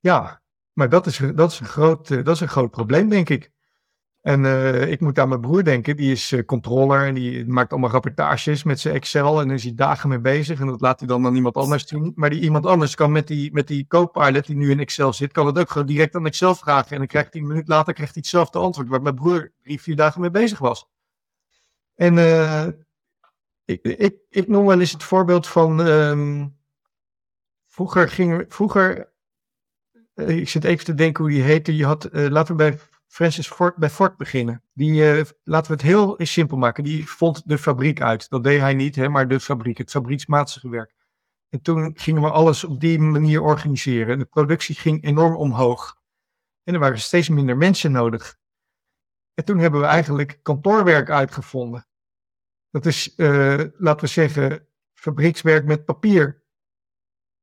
Ja, maar dat is, dat is, een, groot, eh, dat is een groot probleem, denk ik. En uh, ik moet aan mijn broer denken, die is uh, controller en die maakt allemaal rapportages met zijn Excel en daar is hij dagen mee bezig en dat laat hij dan aan iemand anders doen. Maar die iemand anders kan met die, met die co-pilot die nu in Excel zit, kan het ook gewoon direct aan Excel vragen en dan krijgt hij een minuut later krijgt hij hetzelfde antwoord waar mijn broer drie, vier dagen mee bezig was. En uh, ik, ik, ik noem wel eens het voorbeeld van. Um, vroeger ging. Vroeger. Uh, ik zit even te denken hoe die heette. Je had. Uh, laten we bij Francis Ford, bij Ford beginnen. Die, laten we het heel simpel maken. Die vond de fabriek uit. Dat deed hij niet, hè, maar de fabriek, het fabrieksmatige werk. En toen gingen we alles op die manier organiseren. De productie ging enorm omhoog. En er waren steeds minder mensen nodig. En toen hebben we eigenlijk kantoorwerk uitgevonden. Dat is, uh, laten we zeggen, fabriekswerk met papier.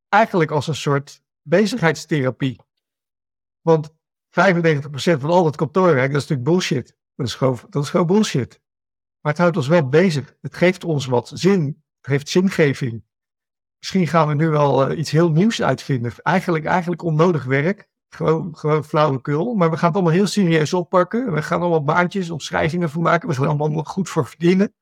Eigenlijk als een soort bezigheidstherapie. Want 95% van al dat kantoorwerk, dat is natuurlijk bullshit. Dat is, gewoon, dat is gewoon bullshit. Maar het houdt ons wel bezig. Het geeft ons wat zin. Het geeft zingeving. Misschien gaan we nu wel uh, iets heel nieuws uitvinden. Eigenlijk, eigenlijk onnodig werk. Gewoon, gewoon flauwekul. Maar we gaan het allemaal heel serieus oppakken. We gaan allemaal baantjes, omschrijvingen voor maken. We gaan allemaal goed voor verdienen.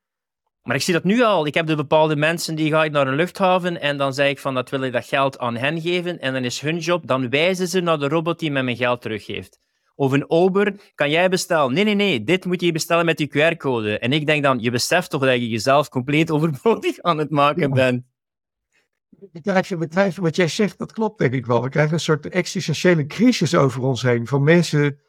Maar ik zie dat nu al. Ik heb de bepaalde mensen die ga ik naar een luchthaven en dan zeg ik van dat wil ik dat geld aan hen geven en dan is hun job, dan wijzen ze naar de robot die mij mijn geld teruggeeft. Of een Uber, kan jij bestellen? Nee, nee, nee, dit moet je bestellen met die QR-code. En ik denk dan, je beseft toch dat je jezelf compleet overbodig aan het maken bent. We wat jij zegt, dat klopt denk ik wel. We krijgen een soort existentiële crisis over ons heen. Van mensen.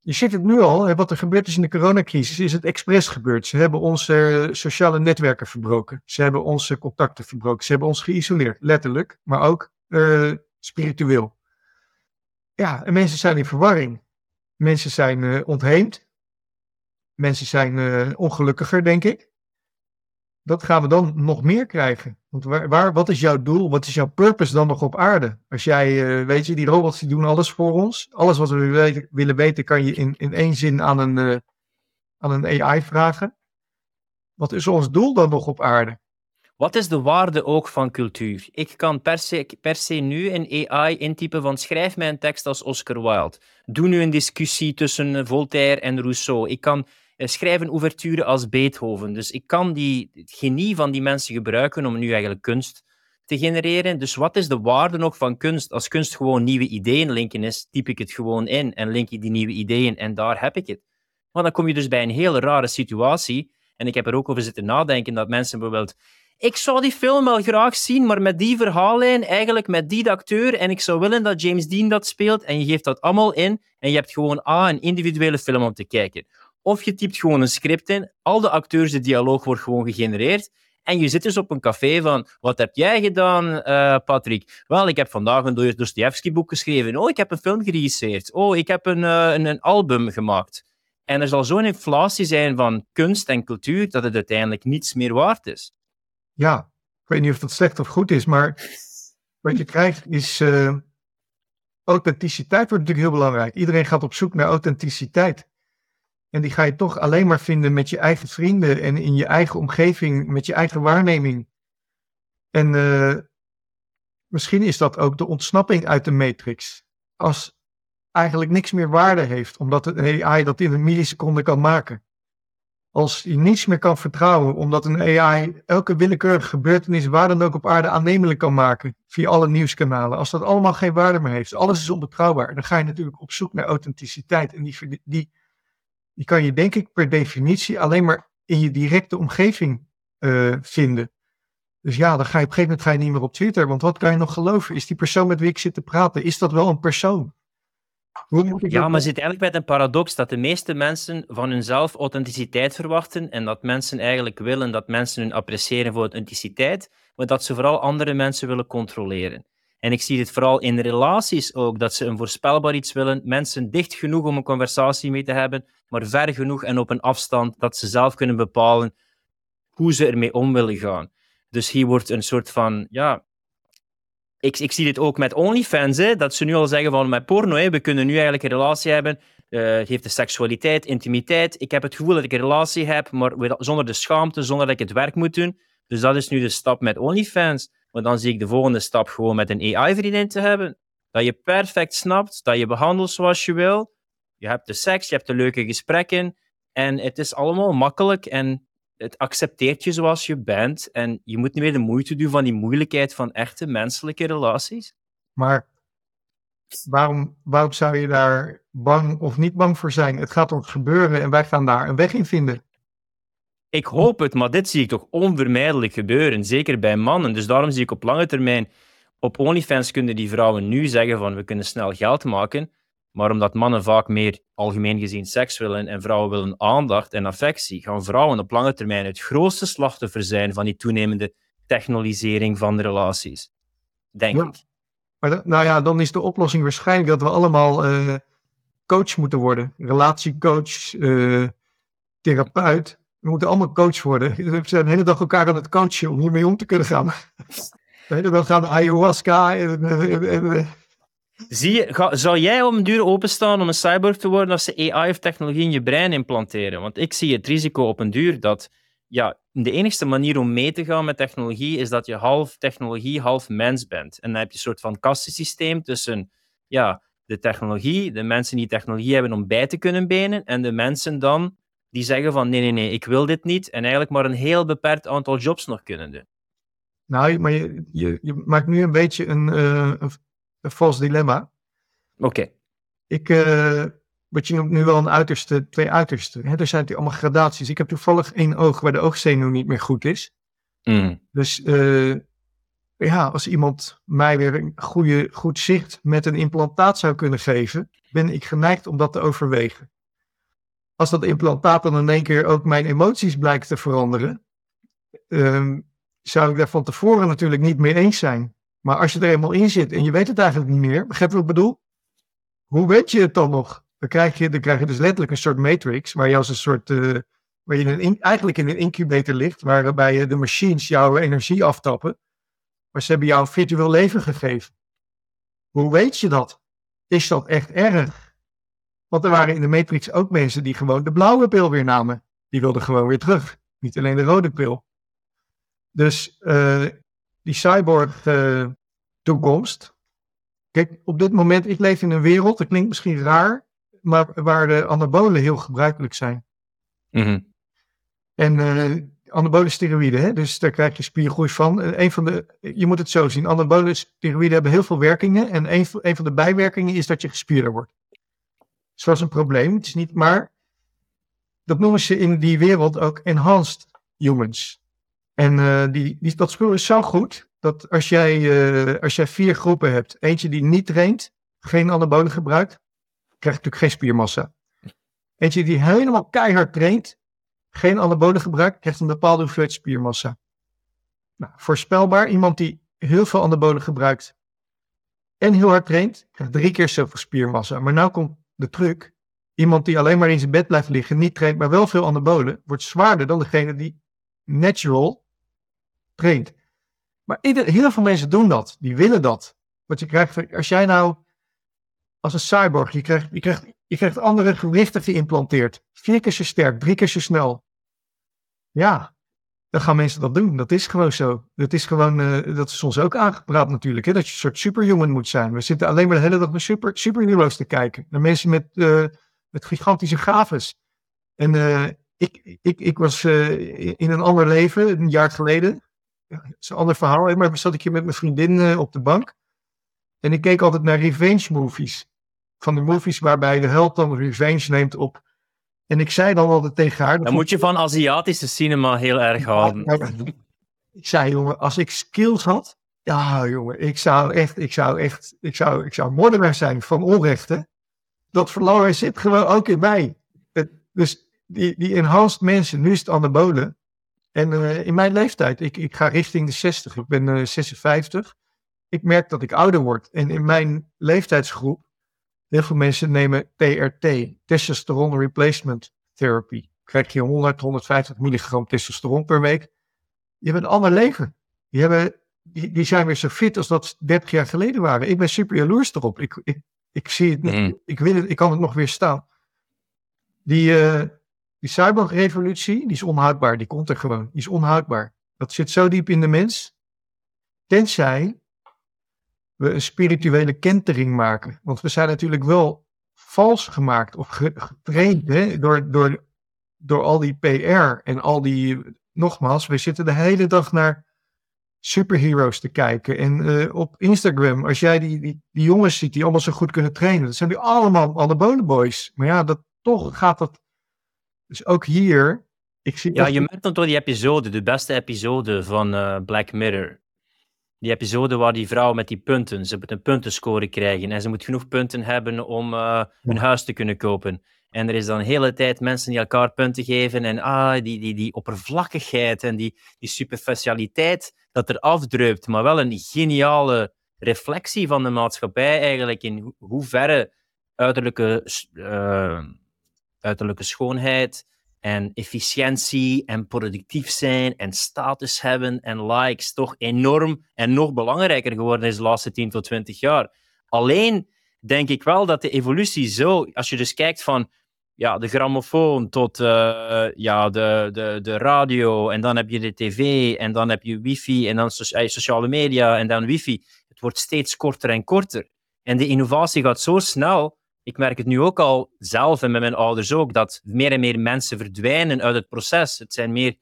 Je ziet het nu al, wat er gebeurd is in de coronacrisis, is het expres gebeurd. Ze hebben onze sociale netwerken verbroken. Ze hebben onze contacten verbroken. Ze hebben ons geïsoleerd, letterlijk, maar ook uh, spiritueel. Ja, en mensen zijn in verwarring. Mensen zijn uh, ontheemd. Mensen zijn uh, ongelukkiger, denk ik dat gaan we dan nog meer krijgen. Want waar, wat is jouw doel? Wat is jouw purpose dan nog op aarde? Als jij, uh, weet je, die robots die doen alles voor ons. Alles wat we willen weten kan je in, in één zin aan een, uh, aan een AI vragen. Wat is ons doel dan nog op aarde? Wat is de waarde ook van cultuur? Ik kan per se, per se nu een AI intypen van schrijf mij een tekst als Oscar Wilde. Doe nu een discussie tussen Voltaire en Rousseau. Ik kan schrijven ouverture als Beethoven. Dus ik kan die het genie van die mensen gebruiken om nu eigenlijk kunst te genereren. Dus wat is de waarde nog van kunst? Als kunst gewoon nieuwe ideeën linken is, typ ik het gewoon in en link ik die nieuwe ideeën en daar heb ik het. Maar dan kom je dus bij een hele rare situatie. En ik heb er ook over zitten nadenken dat mensen bijvoorbeeld ik zou die film wel graag zien, maar met die verhaallijn, eigenlijk met die acteur, en ik zou willen dat James Dean dat speelt, en je geeft dat allemaal in, en je hebt gewoon A, een individuele film om te kijken. Of je typt gewoon een script in, al de acteurs, de dialoog wordt gewoon gegenereerd, en je zit dus op een café van, wat heb jij gedaan, uh, Patrick? Wel, ik heb vandaag een Dostoevsky-boek geschreven. Oh, ik heb een film geregisseerd. Oh, ik heb een, uh, een, een album gemaakt. En er zal zo'n inflatie zijn van kunst en cultuur dat het uiteindelijk niets meer waard is ja, ik weet niet of dat slecht of goed is, maar wat je krijgt is. Uh, authenticiteit wordt natuurlijk heel belangrijk. Iedereen gaat op zoek naar authenticiteit. En die ga je toch alleen maar vinden met je eigen vrienden en in je eigen omgeving, met je eigen waarneming. En uh, misschien is dat ook de ontsnapping uit de matrix. Als eigenlijk niks meer waarde heeft, omdat een AI dat in een milliseconde kan maken als je niets meer kan vertrouwen, omdat een AI elke willekeurige gebeurtenis waar dan ook op aarde aannemelijk kan maken via alle nieuwskanalen, als dat allemaal geen waarde meer heeft, alles is onbetrouwbaar, dan ga je natuurlijk op zoek naar authenticiteit. En die, die, die kan je denk ik per definitie alleen maar in je directe omgeving uh, vinden. Dus ja, dan ga je op een gegeven moment ga je niet meer op Twitter, want wat kan je nog geloven? Is die persoon met wie ik zit te praten, is dat wel een persoon? Ja, maar zit eigenlijk met een paradox dat de meeste mensen van hunzelf authenticiteit verwachten en dat mensen eigenlijk willen dat mensen hun appreciëren voor authenticiteit, maar dat ze vooral andere mensen willen controleren. En ik zie dit vooral in relaties ook, dat ze een voorspelbaar iets willen, mensen dicht genoeg om een conversatie mee te hebben, maar ver genoeg en op een afstand dat ze zelf kunnen bepalen hoe ze ermee om willen gaan. Dus hier wordt een soort van, ja, ik, ik zie dit ook met OnlyFans, hè, dat ze nu al zeggen van met porno, we kunnen nu eigenlijk een relatie hebben, uh, heeft de seksualiteit, intimiteit. Ik heb het gevoel dat ik een relatie heb, maar zonder de schaamte, zonder dat ik het werk moet doen. Dus dat is nu de stap met OnlyFans. Maar dan zie ik de volgende stap gewoon met een AI-vriendin te hebben. Dat je perfect snapt, dat je behandelt zoals je wil. Je hebt de seks, je hebt de leuke gesprekken. En het is allemaal makkelijk en het accepteert je zoals je bent en je moet niet meer de moeite doen van die moeilijkheid van echte menselijke relaties. Maar waarom, waarom zou je daar bang of niet bang voor zijn? Het gaat om gebeuren en wij gaan daar een weg in vinden. Ik hoop het, maar dit zie ik toch onvermijdelijk gebeuren, zeker bij mannen. Dus daarom zie ik op lange termijn, op OnlyFans kunnen die vrouwen nu zeggen van we kunnen snel geld maken, maar omdat mannen vaak meer algemeen gezien seks willen en vrouwen willen aandacht en affectie, gaan vrouwen op lange termijn het grootste slachtoffer zijn van die toenemende technologisering van de relaties. Denk ik. Maar nou ja, dan is de oplossing waarschijnlijk dat we allemaal uh, coach moeten worden. Relatiecoach, uh, therapeut. We moeten allemaal coach worden. We zijn de hele dag elkaar aan het coachen om hiermee om te kunnen gaan. De hele dag gaan ayahuasca Zie je, zou jij om een duur openstaan om een cyborg te worden als ze AI of technologie in je brein implanteren? Want ik zie het risico op een duur dat ja, de enige manier om mee te gaan met technologie is dat je half technologie, half mens bent. En dan heb je een soort van kastensysteem tussen ja, de technologie, de mensen die technologie hebben om bij te kunnen benen, en de mensen dan die zeggen van nee, nee, nee, ik wil dit niet, en eigenlijk maar een heel beperkt aantal jobs nog kunnen doen. Nou, maar je, je, je maakt nu een beetje een, uh, een vals dilemma. Oké. Ik, uh, wat je noemt nu wel een uiterste, twee uitersten. Hè? Er zijn die allemaal gradaties. Ik heb toevallig één oog waar de oogzenuw niet meer goed is. Mm. Dus uh, ja, als iemand mij weer een goede, goed zicht met een implantaat zou kunnen geven, ben ik geneigd om dat te overwegen. Als dat implantaat dan in één keer ook mijn emoties blijkt te veranderen, uh, zou ik daar van tevoren natuurlijk niet mee eens zijn. Maar als je er eenmaal in zit en je weet het eigenlijk niet meer, begrijp je wat ik bedoel? Hoe weet je het dan nog? Dan krijg je, dan krijg je dus letterlijk een soort matrix, waar je als een soort, uh, waar je in, eigenlijk in een incubator ligt, waarbij de machines jouw energie aftappen. Maar ze hebben jou een virtueel leven gegeven. Hoe weet je dat? Is dat echt erg? Want er waren in de Matrix ook mensen die gewoon de blauwe pil weer namen. Die wilden gewoon weer terug. Niet alleen de rode pil. Dus uh, die cyborg uh, toekomst. Kijk, op dit moment, ik leef in een wereld, dat klinkt misschien raar, maar waar de anabolen heel gebruikelijk zijn. Mhm. En eh anabole steroïden, hè? dus daar krijg je spiergroei van. En een van de, je moet het zo zien, anabole steroïden hebben heel veel werkingen. En een, een van de bijwerkingen is dat je gespierder wordt. Dus dat is een probleem. Het is niet, maar dat noemen ze in die wereld ook enhanced humans. En eh, die, die, dat spul is zo goed, dat als jij, eh, als jij vier groepen hebt, eentje die niet traint, geen anabolen gebruikt, krijgt natuurlijk geen spiermassa. Eentje die helemaal keihard traint, geen anabolen gebruikt, krijgt een bepaalde hoeveelheid spiermassa. Nou, voorspelbaar, iemand die heel veel anabolen gebruikt en heel hard traint, krijgt drie keer zoveel spiermassa. Maar nou komt de truc. Iemand die alleen maar in zijn bed blijft liggen, niet traint, maar wel veel anabolen, wordt zwaarder dan degene die natural traint. Maar heel veel mensen doen dat. Die willen dat. Want je krijgt, als jij nou als een cyborg, je krijgt, je krijgt, je krijgt andere gewrichten geïmplanteerd. Vier keer zo sterk, drie keer zo snel. Ja, dan gaan mensen dat doen. Dat is gewoon zo. Dat is gewoon, eh, dat is ons ook aangepraat natuurlijk. Hè? Dat je een soort superhuman moet zijn. We zitten alleen maar de hele dag naar super, superheroes te kijken. Naar mensen met, eh, met gigantische gaves. En eh, ik, ik, ik was in een ander leven, een jaar geleden. Dat is een ander verhaal. Maar zat ik hier met mijn vriendin op de bank. En ik keek altijd naar revenge movies. Van de movies waarbij de held dan revenge neemt op. En ik zei dan altijd tegen haar. Dan moet je van Aziatische cinema heel erg houden. Ik zei, jongen, als ik skills had, ja, jongen, ik zou echt, ik zou echt, ik zou, ik zou moordenaar zijn van onrechten. Dat verlangen zit gewoon ook in mij. Dus die, die enhanced mensen, nu is het anabolen. En eh, in mijn leeftijd, ik, ik ga richting de 60, ik ben eh, 56. Ik merk dat ik ouder word. En in mijn leeftijdsgroep, heel veel mensen nemen TRT, Testosterone Replacement Therapy. Krijg je 100, 150 milligram testosteron per week. Die hebben een ander leven. Die, hebben, die, die zijn weer zo fit als dat ze 30 jaar geleden waren. Ik ben super jaloers erop. Ik, ik, ik zie het niet. Mhm. Ik, wil het, ik kan het nog weer staan. Die, eh die cyberrevolutie, die is onhoudbaar. Die komt er gewoon. Die is onhoudbaar. Dat zit zo diep in de mens. Tenzij we een spirituele kentering maken. Want we zijn natuurlijk wel vals gemaakt of ge- getraind hè, door, door, door al die PR en al die. Nogmaals, we zitten de hele dag naar superheroes te kijken. En eh, op Instagram, als jij die, die, die jongens ziet die allemaal zo goed kunnen trainen, dat zijn die allemaal anabole boys. Maar ja, dat, toch gaat dat. Dus ook hier. Ik zie Ja, dat- je merkt dan door die episode, de beste episode van eh, Black Mirror. Die episode waar die vrouw met die punten, ze moet een puntenscore krijgen en ze moet genoeg punten hebben om eh, hun huis te kunnen kopen. En er is dan de hele tijd mensen die elkaar punten geven en ah, die, die, die oppervlakkigheid en die, die superficialiteit dat er afdruipt, maar wel een geniale reflectie van de maatschappij eigenlijk in ho- hoeverre uiterlijke, eh, uiterlijke schoonheid en efficiëntie en productief zijn en status hebben en likes toch enorm en nog belangrijker geworden is de laatste 10 tot 20 jaar. Alleen denk ik wel dat de evolutie zo, als je dus kijkt van ja, de grammofoon tot eh, ja, de, de, de radio en dan heb je de tv en dan heb je wifi en dan so- eh, sociale media en dan wifi. Het wordt steeds korter en korter. En de innovatie gaat zo snel ik merk het nu ook al zelf en met mijn ouders ook, dat meer en meer mensen verdwijnen uit het proces. Het zijn meer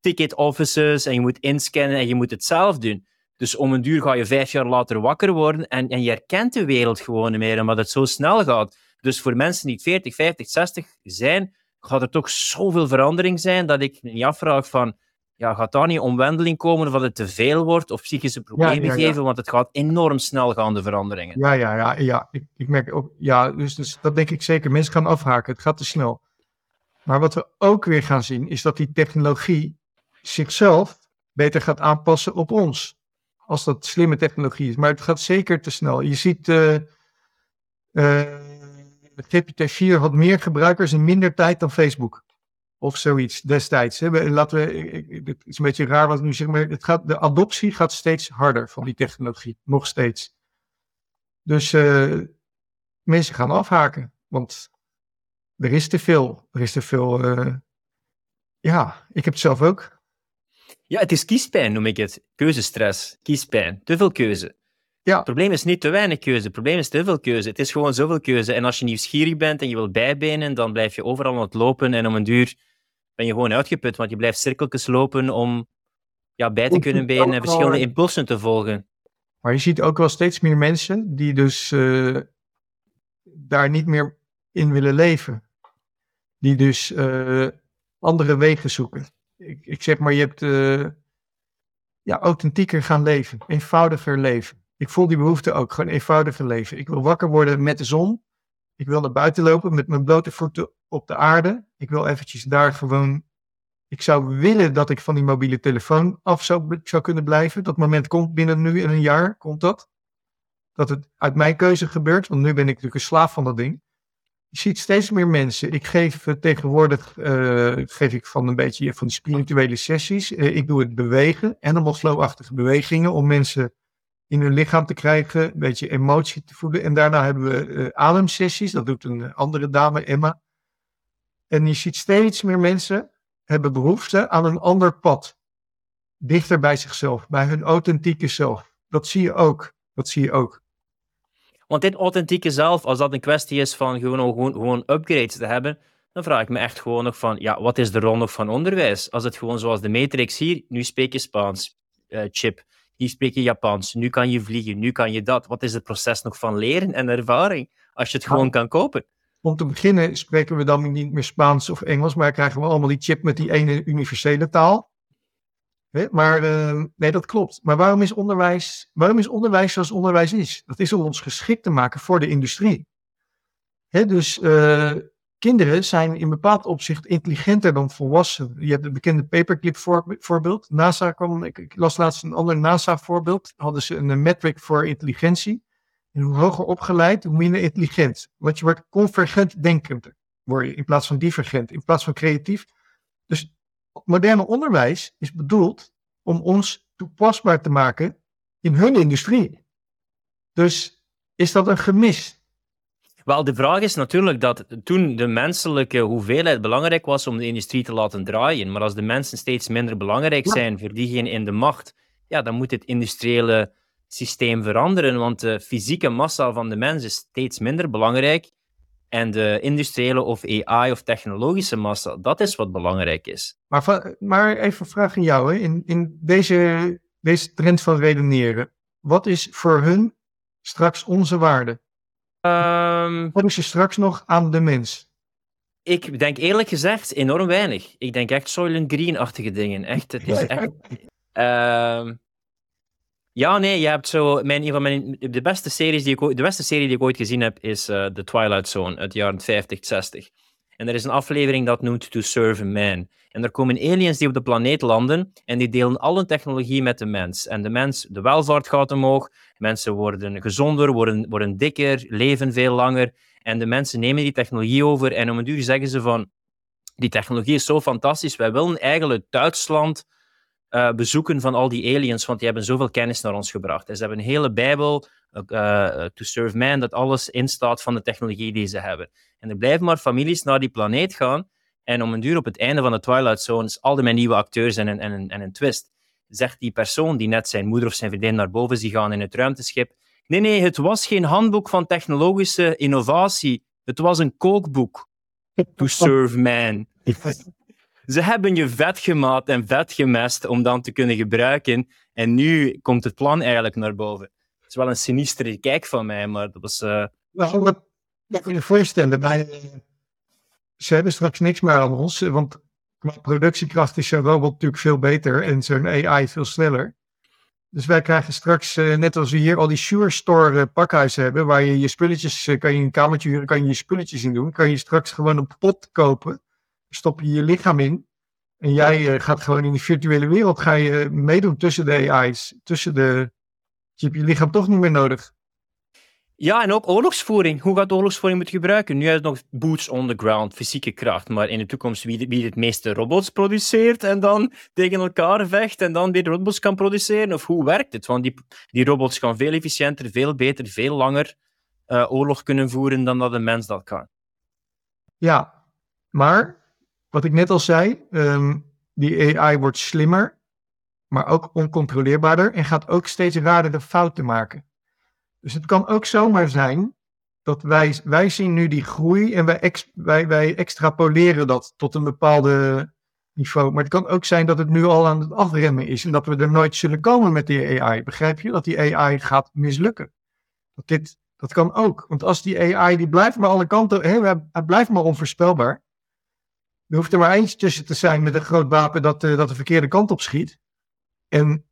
ticket offices en je moet inscannen en je moet het zelf doen. Dus om een duur ga je vijf jaar later wakker worden en, en je herkent de wereld gewoon niet meer, omdat het zo snel gaat. Dus voor mensen die 40, 50, 60 zijn, gaat er toch zoveel verandering zijn dat ik me niet afvraag van, ja, gaat daar niet omwendeling komen of dat het te veel wordt of psychische problemen ja, ja. geven, want het gaat enorm snel gaan, de veranderingen. Ja, ja, ja, ja. Ik, ik merk ook, ja, dus, dus dat denk ik zeker. Mensen gaan afhaken, het gaat te snel. Maar wat we ook weer gaan zien, is dat die technologie zichzelf beter gaat aanpassen op ons. Als dat slimme technologie is. Maar het gaat zeker te snel. Je ziet, eh eh, GPT-4 had meer gebruikers in minder tijd dan Facebook. Of zoiets destijds. Hè. Laten we, het is een beetje raar wat ik nu zeg, maar het gaat, de adoptie gaat steeds harder van die technologie. Nog steeds. Dus eh, mensen gaan afhaken, want er is te veel. Er is te veel. eh, ja, ik heb het zelf ook. Ja, het is kiespijn, noem ik het. Keuzestress, kiespijn, te veel keuze. Ja. Het probleem is niet te weinig keuze, het probleem is te veel keuze. Het is gewoon zoveel keuze. En als je nieuwsgierig bent en je wilt bijbenen, dan blijf je overal aan het lopen en om een duur ben je gewoon uitgeput, want je blijft cirkeltjes lopen om ja, bij te kunnen bij en verschillende impulsen te volgen. Maar je ziet ook wel steeds meer mensen die dus uh, daar niet meer in willen leven. Die dus uh, andere wegen zoeken. Ik, ik, zeg maar, je hebt uh, ja, authentieker gaan leven, eenvoudiger leven. Ik voel die behoefte ook, gewoon eenvoudiger leven. Ik wil wakker worden met de zon. Ik wil naar buiten lopen met mijn blote voeten op de aarde. Ik wil eventjes daar gewoon. Ik zou willen dat ik van die mobiele telefoon af zou, zou kunnen blijven. Dat moment komt binnen nu in een jaar, komt dat. Dat het uit mijn keuze gebeurt, want nu ben ik natuurlijk een slaaf van dat ding. Je ziet steeds meer mensen. Ik geef tegenwoordig uh, geef ik van een beetje van die spirituele sessies. Uh, ik doe het bewegen, animal flow-achtige bewegingen, om mensen in hun lichaam te krijgen, een beetje emotie te voelen. En daarna hebben we uh, ademsessies, dat doet een andere dame, Emma. En je ziet steeds meer mensen hebben behoefte aan een ander pad. Dichter bij zichzelf, bij hun authentieke zelf. Dat zie je ook. Dat zie je ook. Want dit authentieke zelf, als dat een kwestie is van gewoon, gewoon, gewoon upgrades te hebben, dan vraag ik me echt gewoon nog van, ja, wat is de rol nog van onderwijs? Als het gewoon zoals de Matrix hier, nu spreek je Spaans, uh, chip, hier spreek je Japans, nu kan je vliegen, nu kan je dat. Wat is het proces nog van leren en ervaring, als je het gewoon kan kopen? Om te beginnen spreken we dan niet meer Spaans of Engels, maar krijgen we allemaal die chip met die ene universele taal. Maar uh, nee, dat klopt. Maar waarom is, onderwijs, waarom is onderwijs zoals onderwijs is? Dat is om ons geschikt te maken voor de industrie. Dus uh, kinderen zijn in bepaald opzicht intelligenter dan volwassenen. Je hebt het bekende paperclip voor, voorbeeld. NASA kwam, ik, ik, las laatst een ander NASA voorbeeld. Hadden ze een metric voor intelligentie. En hoe hoger opgeleid, hoe minder intelligent. Want je wordt convergent denkend, word je, in plaats van divergent, in plaats van creatief. Dus moderne onderwijs is bedoeld om ons toepasbaar te maken in hun industrie. Dus is dat een gemis? Wel, de vraag is natuurlijk dat toen de menselijke hoeveelheid belangrijk was om de industrie te laten draaien, maar als de mensen steeds minder belangrijk zijn voor diegenen in de macht, ja, dan moet het industriële systeem veranderen, want de fysieke massa van de mens is steeds minder belangrijk en de industriële of AI of technologische massa, dat is wat belangrijk is. Maar, maar even een vraag aan jou. Hè. In, in deze, deze trend van redeneren. Wat is voor hun straks onze waarde? Um, wat is er straks nog aan de mens? Ik denk eerlijk gezegd enorm weinig. Ik denk echt Soylent Green-achtige dingen. Echt, het is echt... Uh, ja, nee, je hebt zo. Mijn, een van mijn, de, beste series die ik, de beste serie die ik ooit gezien heb is uh, The Twilight Zone uit de jaren 50, 60. En er is een aflevering dat noemt To Serve a Man. En er komen aliens die op de planeet landen en die delen alle technologie met de mens. En de mens, de welvaart gaat omhoog, mensen worden gezonder, worden, worden dikker, leven veel langer. En de mensen nemen die technologie over en om een duur zeggen ze van, die technologie is zo fantastisch, wij willen eigenlijk Duitsland uh, bezoeken van al die aliens, want die hebben zoveel kennis naar ons gebracht. En ze hebben een hele Bijbel, uh, To Serve Man, dat alles instaat van de technologie die ze hebben. En er blijven maar families naar die planeet gaan. En om een duur op het einde van de Twilight Zone is al die nieuwe acteurs en een, en, en een twist. Zegt die persoon die net zijn moeder of zijn vriendin naar boven zie gaan in het ruimteschip. Nee, nee, het was geen handboek van technologische innovatie. Het was een kookboek. To Serve Man. Ze hebben je vet gemaakt en vet gemest om dan te kunnen gebruiken. En nu komt het plan eigenlijk naar boven. Het is wel een sinistere kijk van mij, maar dat was... Uh... Nou, wat kun je voorstellen? Bij, ze hebben straks niks meer aan ons, want qua productiekracht is zo'n robot natuurlijk veel beter en zo'n AI veel sneller. Dus wij krijgen straks, uh, net als we hier al die Sure Store uh, pakhuizen hebben, waar je je spulletjes, uh, kan je een kamertje huren, kan je je spulletjes in doen, kan je straks gewoon een pot kopen stop je je lichaam in. En jij uh, gaat gewoon in de virtuele wereld ga je meedoen tussen de AI's. Tussen de, je hebt je lichaam toch niet meer nodig. Ja, en ook oorlogsvoering. Hoe gaat oorlogsvoering moeten gebruiken? Nu is het nog boots on the ground, fysieke kracht. Maar in de toekomst wie, wie het meeste robots produceert en dan tegen elkaar vecht en dan weer robots kan produceren? Of hoe werkt het? Want die, die robots gaan veel efficiënter, veel beter, veel langer uh, oorlog kunnen voeren dan dat een mens dat kan. Ja, maar wat ik net al zei, um, die AI wordt slimmer, maar ook oncontroleerbaarder en gaat ook steeds raardere fouten maken. Dus het kan ook zomaar zijn dat wij, wij zien nu die groei en wij, wij, wij extrapoleren dat tot een bepaalde niveau. Maar het kan ook zijn dat het nu al aan het afremmen is en dat we er nooit zullen komen met die AI. Begrijp je? Dat die AI gaat mislukken. Dat, dit, dat kan ook. Want als die AI, die blijft maar alle kanten, hè, hij blijft maar onvoorspelbaar. Er hoeft er maar eentje tussen te zijn met een groot wapen dat, uh, dat de verkeerde kant op schiet. En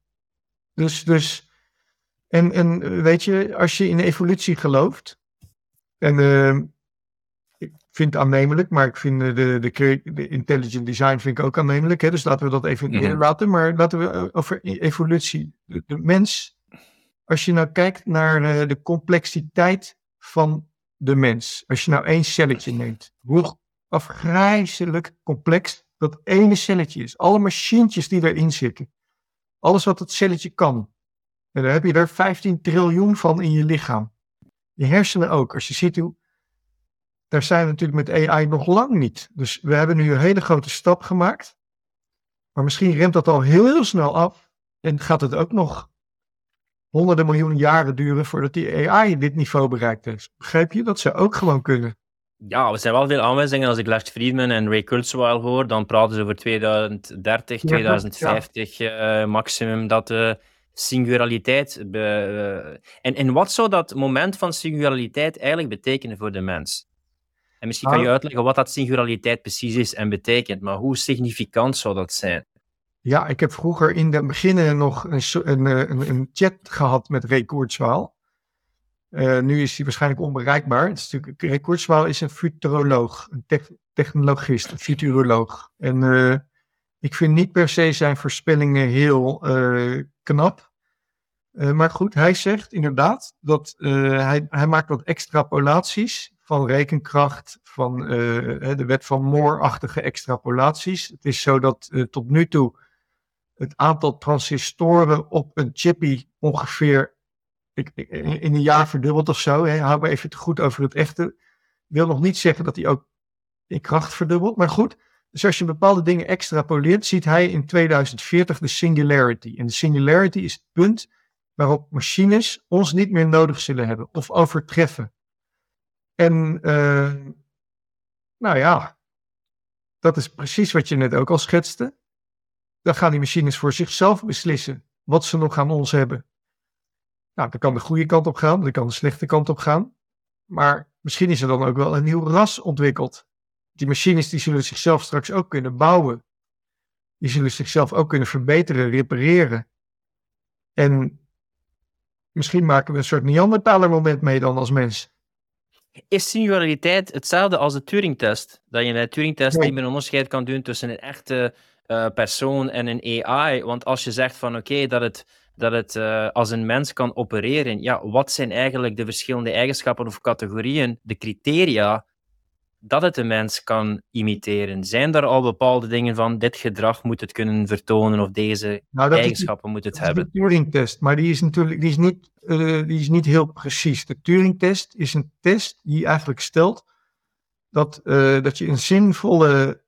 dus, dus en, en weet je, als je in evolutie gelooft, en uh, ik vind het aannemelijk, maar ik vind de, de, de intelligent design vind ik ook aannemelijk. Hè? Dus laten we dat even mm laten. Maar laten we over e-, evolutie. De, de, mens, als je nou kijkt naar uh, de complexiteit van de mens. Als je nou één celletje neemt, hoe afgrijzelijk complex dat ene celletje is. Alle machientjes die erin zitten. Alles wat het celletje kan. En daar heb je er 15 triljoen van in je lichaam. Je hersenen ook. Als je ziet hoe. Daar zijn we natuurlijk met AI nog lang niet. Dus we hebben nu een hele grote stap gemaakt. Maar misschien remt dat al heel, heel snel af. En gaat het ook nog honderden miljoenen jaren duren voordat die AI dit niveau bereikt heeft. Begrijp je? Dat ze ook gewoon kunnen. Ja, er zijn wel veel aanwijzingen. Als ik Lex Friedman en Ray Kurzweil hoor, dan praten ze over 2030, 2050 uh, maximum dat de singulariteit. Be, uh, en, en wat zou dat moment van singulariteit eigenlijk betekenen voor de mens? En misschien kan je ah. uitleggen wat dat singulariteit precies is en betekent, maar hoe significant zou dat zijn? Ja, ik heb vroeger in het begin nog een, een, een, een chat gehad met Ray Kurzweil. Uh, nu is hij waarschijnlijk onbereikbaar. Het is natuurlijk, Ray Kurzweil is een futuroloog, een technologist, een futuroloog. En uh, ik vind niet per se zijn voorspellingen heel uh, knap. maar goed, hij zegt inderdaad dat hij, hij maakt wat extrapolaties van rekenkracht, van de wet van Moore-achtige extrapolaties. Het is zo dat tot nu toe het aantal transistoren op een chippy ongeveer in een jaar verdubbeld of zo. Hè. Hou maar even goed over het echte. Wil nog niet zeggen dat hij ook in kracht verdubbelt. Maar goed, dus als je bepaalde dingen extrapoleert, ziet hij in 2040 de singularity. En de singularity is het punt waarop machines ons niet meer nodig zullen hebben of overtreffen. En uh, nou ja, dat is precies wat je net ook al schetste. Dan gaan die machines voor zichzelf beslissen wat ze nog aan ons hebben. Nou, dan kan de goede kant op gaan, dan kan de slechte kant op gaan. Maar misschien is er dan ook wel een nieuw ras ontwikkeld. Die machines die zullen zichzelf straks ook kunnen bouwen. Die zullen zichzelf ook kunnen verbeteren, repareren. En misschien maken we een soort Neandertaler moment mee dan als mens. Is singulariteit hetzelfde als de Turing-test? Dat je in de Turing-test niet meer een onderscheid kan doen tussen een echte uh, persoon en een AI? Want als je zegt van oké, dat het dat het uh, als een mens kan opereren. Ja, wat zijn eigenlijk de verschillende eigenschappen of categorieën, de criteria dat het een mens kan imiteren? Zijn er al bepaalde dingen van dit gedrag moet het kunnen vertonen of deze nou, eigenschappen moet het hebben? de Turing-test, maar die is natuurlijk die is niet, uh, die is niet heel precies. De Turing-test is een test die eigenlijk stelt dat, uh, dat je een zinvolle,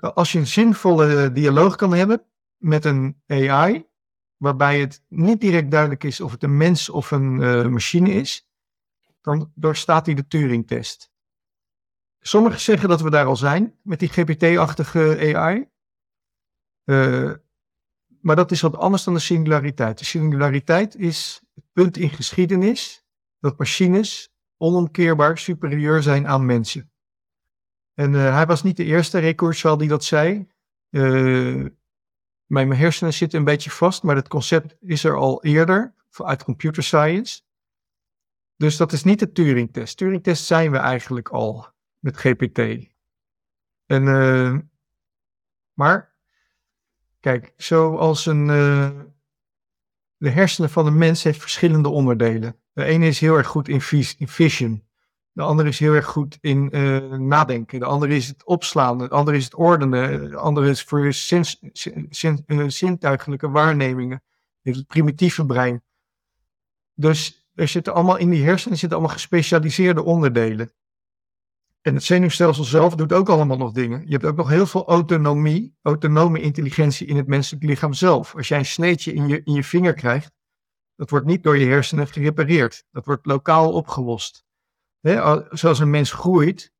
als je een zinvolle dialoog kan hebben met een AI, waarbij het niet direct duidelijk is of het een mens of een uh, machine is, dan doorstaat hij de Turing-test. Sommigen zeggen dat we daar al zijn met die GPT-achtige AI. Uh, maar dat is wat anders dan de singulariteit. De singulariteit is het punt in geschiedenis dat machines onomkeerbaar superieur zijn aan mensen. En uh, hij was niet de eerste recordzaal die dat zei. Mijn hersenen zitten een beetje vast, maar het concept is er al eerder uit computer science. Dus dat is niet de Turing-test. Turing-test zijn we eigenlijk al met GPT. En, uh, maar, kijk, zoals een. Uh, de hersenen van een mens heeft verschillende onderdelen. De ene is heel erg goed in, in vision. De andere is heel erg goed in uh, nadenken. De andere is het opslaan. De andere is het ordenen. De andere is voor zin, uh, zintuigelijke waarnemingen. Het primitieve brein. Dus er zitten allemaal in die hersenen zitten allemaal gespecialiseerde onderdelen. En het zenuwstelsel zelf doet ook allemaal nog dingen. Je hebt ook nog heel veel autonomie, autonome intelligentie in het menselijk lichaam zelf. Als jij een sneetje in je, in je vinger krijgt, dat wordt niet door je hersenen gerepareerd. Dat wordt lokaal opgelost. Zoals een mens groeit,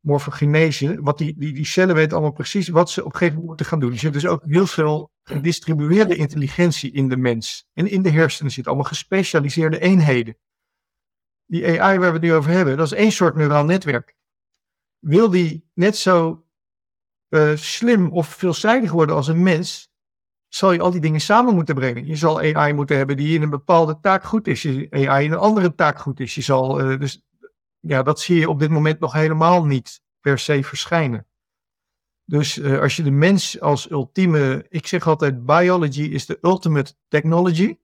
morfogenese, wat die, die, die cellen weten allemaal precies wat ze op een gegeven moment moeten gaan doen. Er zit dus ook heel veel gedistribueerde intelligentie in de mens. En in de hersenen zitten allemaal gespecialiseerde eenheden. Die AI waar we het nu over hebben, dat is één soort neuraal netwerk. Wil die net zo uh, slim of veelzijdig worden als een mens, zal je al die dingen samen moeten brengen. Je zal AI moeten hebben die in een bepaalde taak goed is, je AI in een andere taak goed is. Je zal, uh, dus ja, dat zie je op dit moment nog helemaal niet per se verschijnen. Dus uh, als je de mens als ultieme, ik zeg altijd, biology is the ultimate technology.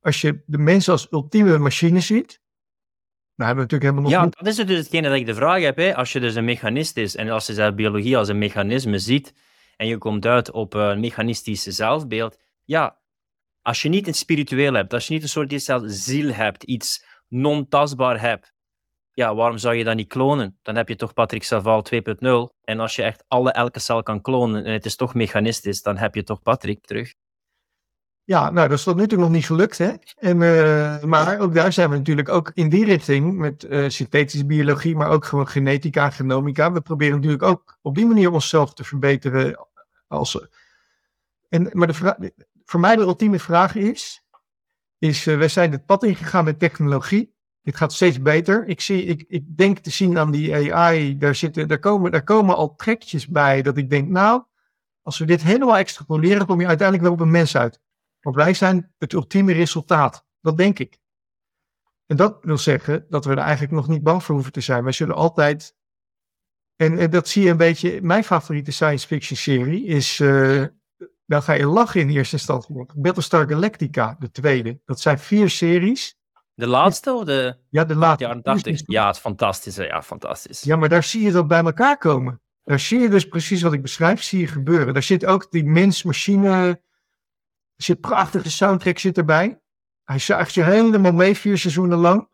Als je de mens als ultieme machine ziet, nou, hebben we natuurlijk helemaal nog Ja, dat is dus hetgene dat ik de vraag heb. Hè. Als je dus een mechanist is en als je zelf biologie als een mechanisme ziet en je komt uit op een mechanistisch zelfbeeld, ja, als je niet een spiritueel hebt, als je niet een soort ziel hebt, iets non-tastbaar hebt, ja, waarom zou je dat niet klonen? Dan heb je toch Patrick Saval 2.0. En als je echt alle, elke cel kan klonen en het is toch mechanistisch, dan heb je toch Patrick terug. Ja, nou, dat is tot nu toe nog niet gelukt, hè. En, uh, maar ook daar zijn we natuurlijk ook in die richting met uh, synthetische biologie, maar ook gewoon genetica, genomica. We proberen natuurlijk ook op die manier onszelf te verbeteren. Als, en, maar de vraag, voor mij de ultieme vraag is, is uh, we zijn het pad ingegaan met technologie. Dit gaat steeds beter. Ik, zie, ik, ik denk te zien aan die AI, daar, zitten, daar, komen, daar komen al trekjes bij dat ik denk, nou, als we dit helemaal extrapoleren, kom je uiteindelijk wel op een mens uit. Want wij zijn het ultieme resultaat. Dat denk ik. En dat wil zeggen dat we er eigenlijk nog niet bang voor hoeven te zijn. Wij zullen altijd. En, en dat zie je een beetje. Mijn favoriete science fiction serie is. Uh, daar ga je lachen in eerste instantie. Battlestar Galactica, de tweede. Dat zijn vier series. De laatste of de. Ja, de laatste. Jaren 80. Ja, het fantastische. Ja, fantastisch. Ja, maar daar zie je dat bij elkaar komen. Daar zie je dus precies wat ik beschrijf, zie je gebeuren. Daar zit ook die mens-machine er zit prachtige soundtrack zit erbij. Hij zuigt je helemaal mee vier seizoenen lang.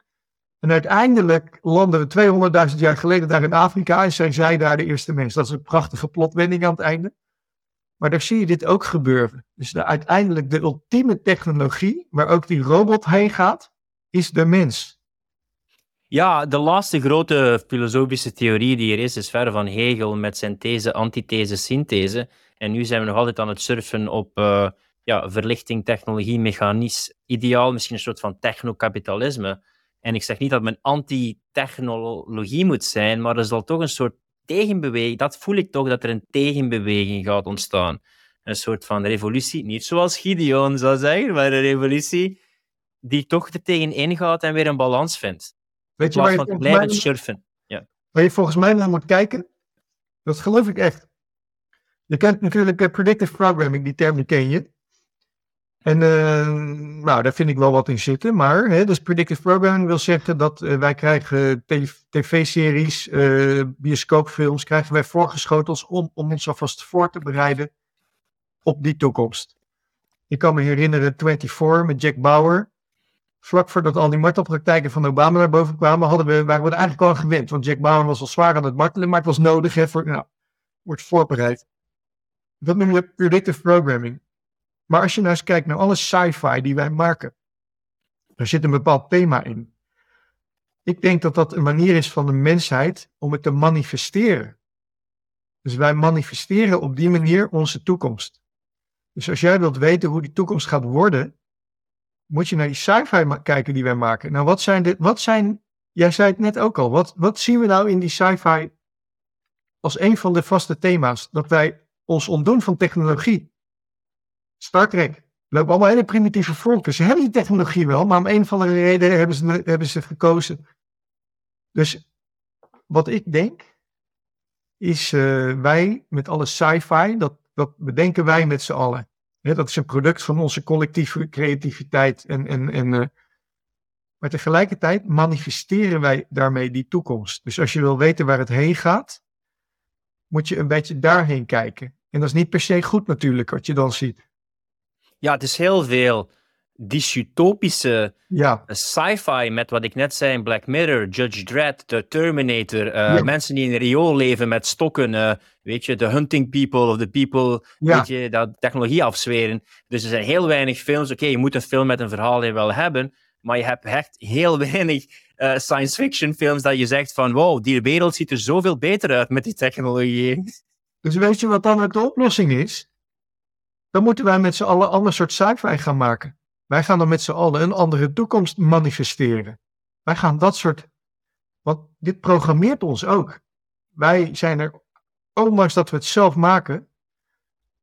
En uiteindelijk landen we 200.000 jaar geleden daar in Afrika en zijn zij daar de eerste mens. Dat is een prachtige plotwending aan het einde. Maar daar zie je dit ook gebeuren. Dus de, uiteindelijk de ultieme technologie, waar ook die robot heen gaat, is de mens. Ja, de laatste grote filosofische theorie die er is, is ver van Hegel met zijn these, antithese, synthese. En nu zijn we nog altijd aan het surfen op uh, ja, verlichting, technologie, mechanisch, ideaal, misschien een soort van technokapitalisme. En ik zeg niet dat men anti-technologie moet zijn, maar er zal toch een soort tegenbeweging, dat voel ik toch, dat er een tegenbeweging gaat ontstaan. Een soort van revolutie, niet zoals Gideon zou zeggen, maar een revolutie die toch er tegenin gaat en weer een balans vindt. Weet je waar je van blijven surfen. Ja. Waar je volgens mij naar moet kijken, dat geloof ik echt. Je kent natuurlijk uh, predictive programming, die term die ken je. En uh, nou, daar vind ik wel wat in zitten. Maar hè, dus predictive programming wil zeggen dat uh, wij krijgen tv-series, bioscoopfilms, krijgen wij voorgeschoteld om, om ons alvast voor te bereiden op die toekomst. Ik kan me herinneren 24 met Jack Bauer. Vlak voordat al die martelpraktijken van Obama naar boven kwamen, hadden we, waren we er eigenlijk al gewend. Want Jack Bauer was al zwaar aan het martelen, maar het was nodig. Hè, voor, nou, wordt voorbereid. Dat noem je predictive programming. Maar als je nou eens kijkt naar alle sci-fi die wij maken, daar zit een bepaald thema in. Ik denk dat dat een manier is van de mensheid om het te manifesteren. Dus wij manifesteren op die manier onze toekomst. Dus als jij wilt weten hoe die toekomst gaat worden, moet je naar die sci-fi kijken die wij maken. Nou, wat zijn, de, wat zijn jij zei het net ook al, wat, wat zien we nou in die sci-fi als een van de vaste thema's? Dat wij ons ontdoen van technologie. Star Trek. Lopen allemaal hele primitieve volken. Ze hebben die technologie wel, maar om een of andere reden hebben ze, hebben ze gekozen. Dus wat ik denk, is uh, wij met alle sci-fi, dat, dat bedenken wij met z'n allen. Dat is een product van onze collectieve creativiteit. En, en, en, uh, maar tegelijkertijd manifesteren wij daarmee die toekomst. Dus als je wil weten waar het heen gaat, moet je een beetje daarheen kijken. En dat is niet per se goed natuurlijk, wat je dan ziet. Ja, het is heel veel dystopische ja. sci-fi met wat ik net zei, Black Mirror, Judge Dredd, The Terminator, uh, mensen die in een riool leven met stokken, uh, weet je, the hunting people of the people, ja. weet je, dat technologie afzweren. Dus er zijn heel weinig films, oké, okay, je moet een film met een verhaal wel hebben, Maar je hebt echt heel weinig uh, science fiction films dat je zegt van wow, die wereld ziet er zoveel beter uit met die technologie. Dus weet je wat dan de oplossing is? Dan moeten wij met z'n allen een ander soort sci-fi gaan maken. Wij gaan dan met z'n allen een andere toekomst manifesteren. Wij gaan dat soort. Want dit programmeert ons ook. Wij zijn er, ondanks dat we het zelf maken,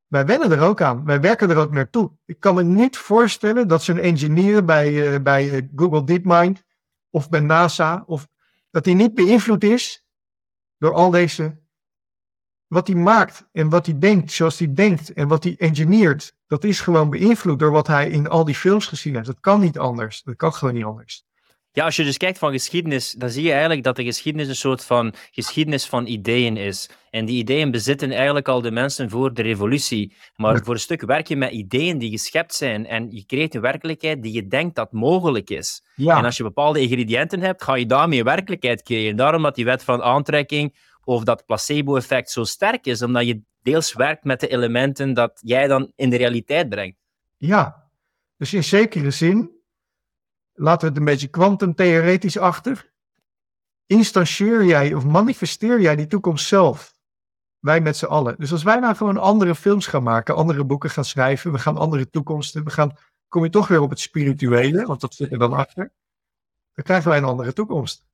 wij wennen er ook aan. Wij werken er ook naartoe. Ik kan me niet voorstellen dat zo'n engineer bij, uh, bij uh, Google DeepMind of bij NASA, of dat hij niet beïnvloed is door al deze. Wat hij maakt en wat hij denkt, zoals hij denkt en wat hij engineert, dat is gewoon beïnvloed door wat hij in al die films gezien heeft. Dat kan niet anders. Dat kan gewoon niet anders. Ja, als je dus kijkt van geschiedenis, dan zie je eigenlijk dat de geschiedenis een soort van geschiedenis van ideeën is. En die ideeën bezitten eigenlijk al de mensen voor de revolutie. Maar voor een stuk werk je met ideeën die geschept zijn en je creëert een werkelijkheid die je denkt dat mogelijk is. Ja. En als je bepaalde ingrediënten hebt, ga je daarmee werkelijkheid creëren. Daarom dat die wet van aantrekking of dat placebo-effect zo sterk is, omdat je deels werkt met de elementen dat jij dan in de realiteit brengt. Ja, dus in zekere zin laten we het een beetje kwantumtheoretisch achter. Instanceer jij of manifesteer jij die toekomst zelf? Wij met z'n allen. Dus als wij nou gewoon andere films gaan maken, andere boeken gaan schrijven, we gaan andere toekomsten, we gaan, kom je toch weer op het spirituele, want dat zit er dan achter. Dan krijgen wij een andere toekomst.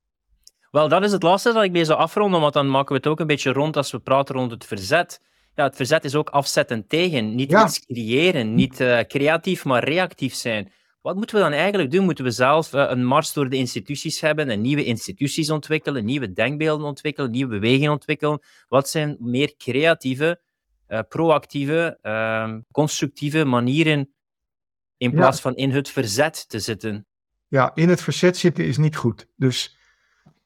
Wel, dat is het laatste dat ik mee zou afronden, want dan maken we het ook een beetje rond als we praten rond het verzet. Ja, het verzet is ook afzetten tegen, niet iets creëren, niet uh, creatief, maar reactief zijn. Wat moeten we dan eigenlijk doen? Moeten we zelf uh, een mars door de instituties hebben en nieuwe instituties ontwikkelen, nieuwe denkbeelden ontwikkelen, nieuwe bewegingen ontwikkelen? Wat zijn meer creatieve, uh, proactieve, uh, constructieve manieren in plaats van in het verzet te zitten? Ja, in het verzet zitten is niet goed. Dus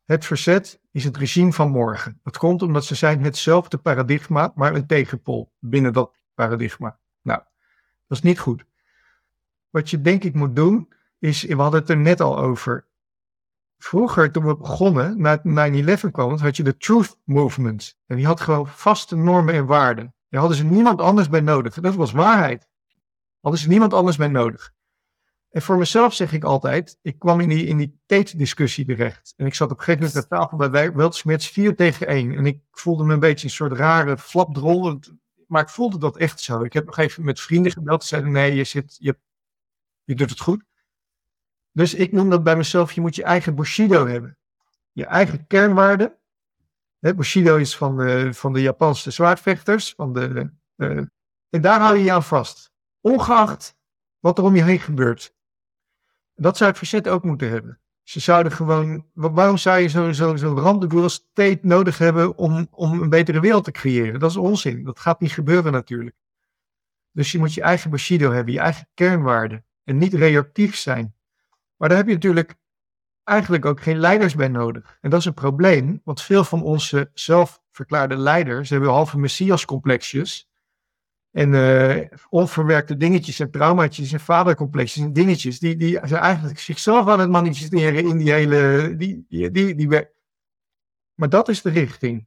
het verzet is het regime van morgen. Dat komt omdat ze zijn hetzelfde paradigma, maar een tegenpol binnen dat paradigma. Nou, dat is niet goed. Wat je denk ik moet doen, is, we hadden het er net al over. Vroeger, toen we begonnen, na 9-11 kwam, had je de Truth Movement. En die had gewoon vaste normen en waarden. Daar hadden ze niemand anders bij nodig. Dat was waarheid. Hadden ze niemand anders bij nodig. En voor mezelf zeg ik altijd, ik kwam in die, in die Tate-discussie terecht. En ik zat op een gegeven moment aan tafel bij Weltsmits 4 tegen 1. En ik voelde me een beetje een soort rare flapdrol. Maar ik voelde dat echt zo. Ik heb nog even met vrienden gebeld. Ze zeiden, nee, je, zit, je je doet het goed. Dus ik noem dat bij mezelf, je moet je eigen Bushido hebben. Je eigen kernwaarden. Bushido is van de, van de Japanse zwaardvechters. Van de, en daar hou je je aan vast. Ongeacht wat er om je heen gebeurt. Dat zou het verzet ook moeten hebben. Ze zouden gewoon, waarom zou je zo'n zo, zo randdebiel state nodig hebben om, om een betere wereld te creëren? Dat is onzin. Dat gaat niet gebeuren natuurlijk. Dus je moet je eigen Bushido hebben, je eigen kernwaarden en niet reactief zijn. Maar daar heb je natuurlijk eigenlijk ook geen leiders bij nodig. En dat is een probleem, want veel van onze zelfverklaarde leiders hebben halve messiascomplexjes. En uh, onverwerkte dingetjes en traumaatjes en vadercomplexjes en dingetjes, die, die zijn eigenlijk zichzelf aan het manifesteren in die hele. Die, die, die, maar dat is de richting.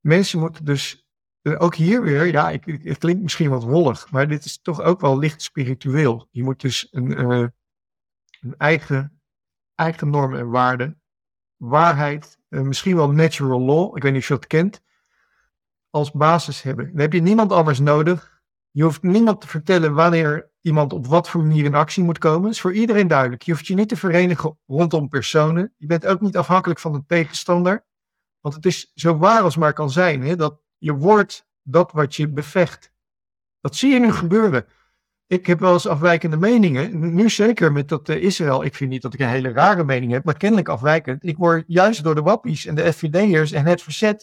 Mensen moeten dus eh, ook hier weer, ja, ik, het klinkt misschien wat wollig, maar dit is toch ook wel licht spiritueel. Je moet dus een, uh, een eigen, eigen normen en waarden, waarheid, misschien wel natural law, ik weet niet of je dat kent, als basis hebben. Dan heb je niemand anders nodig. Je hoeft niemand te vertellen wanneer iemand op wat voor manier in actie moet komen. Is voor iedereen duidelijk. Je hoeft je niet te verenigen rondom personen. Je bent ook niet afhankelijk van een tegenstander. Want het is zo waar als maar kan zijn, hè, dat je wordt dat wat je bevecht. Dat zie je nu gebeuren. Ik heb wel eens afwijkende meningen. Nu zeker met dat uh, Israël. Ik vind niet dat ik een hele rare mening heb, maar kennelijk afwijkend. Ik word juist door de wappies en de FVD'ers en het verzet.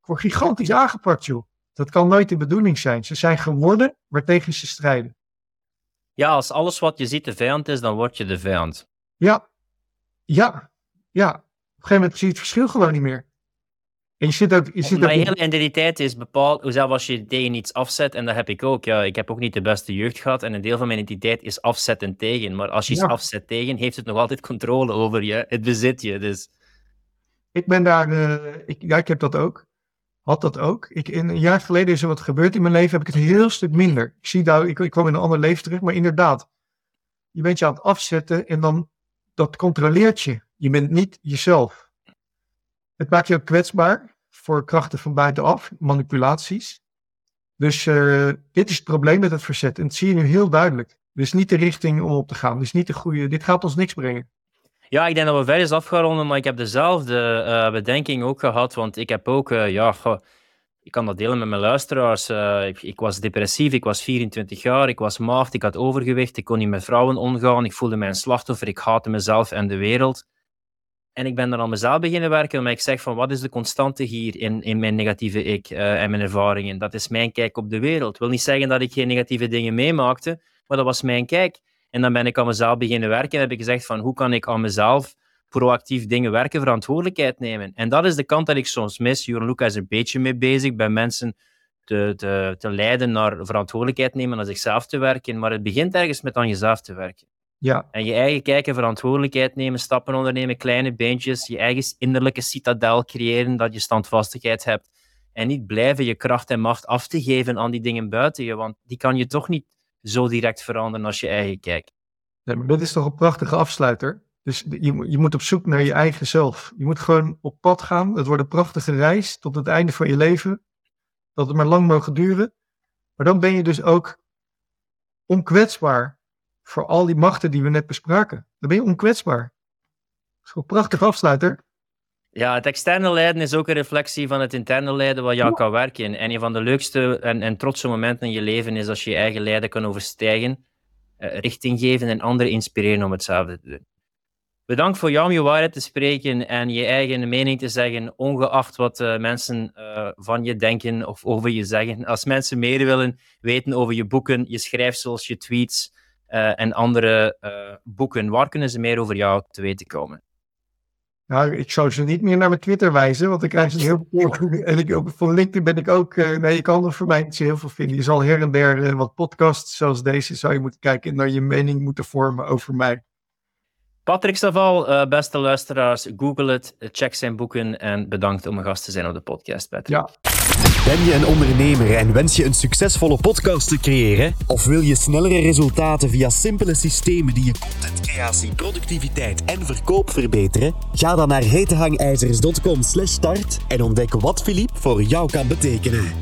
Ik word gigantisch aangepakt, joh. Dat kan nooit de bedoeling zijn. Ze zijn geworden waartegen ze strijden. Ja, als alles wat je ziet de vijand is, dan word je de vijand. Ja, ja, ja. Op een gegeven moment zie je het verschil gewoon niet meer. En je zit ook, je zit Mijn hele identiteit is bepaald, zelfs als je tegen iets afzet, en dat heb ik ook. Ja, ik heb ook niet de beste jeugd gehad en een deel van mijn identiteit is afzetten tegen. Maar als je iets afzet tegen, heeft het nog altijd controle over je. Het bezit je, dus... Ik ben daar, uh, ik, ja, ik heb dat ook. Had dat ook. Ik, in, een jaar geleden is er wat gebeurd in mijn leven, heb ik het een heel stuk minder. Ik zie daar, ik, ik kwam in een ander leven terug, maar inderdaad. Je bent je aan het afzetten en dan dat controleert je. Je bent niet jezelf. Het maakt je ook kwetsbaar voor krachten van buitenaf, manipulaties. Dus uh, dit is het probleem met het verzet. En dat zie je nu heel duidelijk. Dit is niet de richting om op te gaan. Dit, is niet de goede, dit gaat ons niks brengen. Ja, ik denk dat we verder is afgeronden, maar ik heb dezelfde uh, bedenking ook gehad. Want ik heb ook, uh, ja, ik kan dat delen met mijn luisteraars. Uh, ik, ik, was depressief, ik was 24 jaar, ik was maagd, ik had overgewicht, ik kon niet met vrouwen omgaan, ik voelde mij een slachtoffer, ik haatte mezelf en de wereld. En ik ben dan aan mezelf beginnen werken, omdat ik zeg van wat is de constante hier in, in mijn negatieve ik en mijn ervaringen. Dat is mijn kijk op de wereld. Wil niet zeggen dat ik geen negatieve dingen meemaakte, maar dat was mijn kijk. En dan ben ik aan mezelf beginnen werken en heb ik gezegd van hoe kan ik aan mezelf proactief dingen werken, verantwoordelijkheid nemen. En dat is de kant dat ik soms mis. Jeroen Luca is een beetje mee bezig bij mensen te, te, te leiden naar verantwoordelijkheid nemen, naar zichzelf te werken. Maar het begint ergens met aan jezelf te werken. Ja. En je eigen kijken, verantwoordelijkheid nemen, stappen ondernemen, kleine beentjes, je eigen innerlijke citadel creëren, dat je standvastigheid hebt. En niet blijven je kracht en macht af te geven aan die dingen buiten je, want die kan je toch niet zo direct veranderen als je eigen kijkt. Maar dit is toch een prachtige afsluiter? Dus je, je moet op zoek naar je eigen zelf. Je moet gewoon op pad gaan. Het wordt een prachtige reis tot het einde van je leven. Dat het maar lang mogen duren. Maar dan ben je dus ook onkwetsbaar voor al die machten die we net bespraken. Dan ben je onkwetsbaar. Dat een prachtige afsluiter. Ja, het externe lijden is ook een reflectie van het interne lijden wat jou kan werken. En een van de leukste en, en trotse momenten in je leven is als je je eigen lijden kan overstijgen, eh, richting geven en anderen inspireren om hetzelfde te doen. Bedankt voor jou om je waarheid te spreken en je eigen mening te zeggen, ongeacht wat uh, mensen uh, van je denken of over je zeggen. Als mensen meer willen weten over je boeken, je schrijfsels, je tweets uh, en andere boeken, waar kunnen ze meer over jou te weten komen? Nou, ik zou ze niet meer naar mijn Twitter wijzen, want ik krijg ze heel veel. En ik, voor LinkedIn ben ik ook. nee, je kan er voor mij niet zo heel veel vinden. Je zal her en der wat podcasts zoals deze zou je moeten kijken en dan je mening moeten vormen over mij. Patrick Saval, uh, beste luisteraars, google het, check zijn boeken en bedankt om een gast te zijn op de podcast, Patrick. Ja. Ben je een ondernemer en wens je een succesvolle podcast te creëren? Of wil je snellere resultaten via simpele systemen die je contentcreatie, productiviteit en verkoop verbeteren? Ga dan naar hetehangijzers.com start en ontdek wat Philippe voor jou kan betekenen.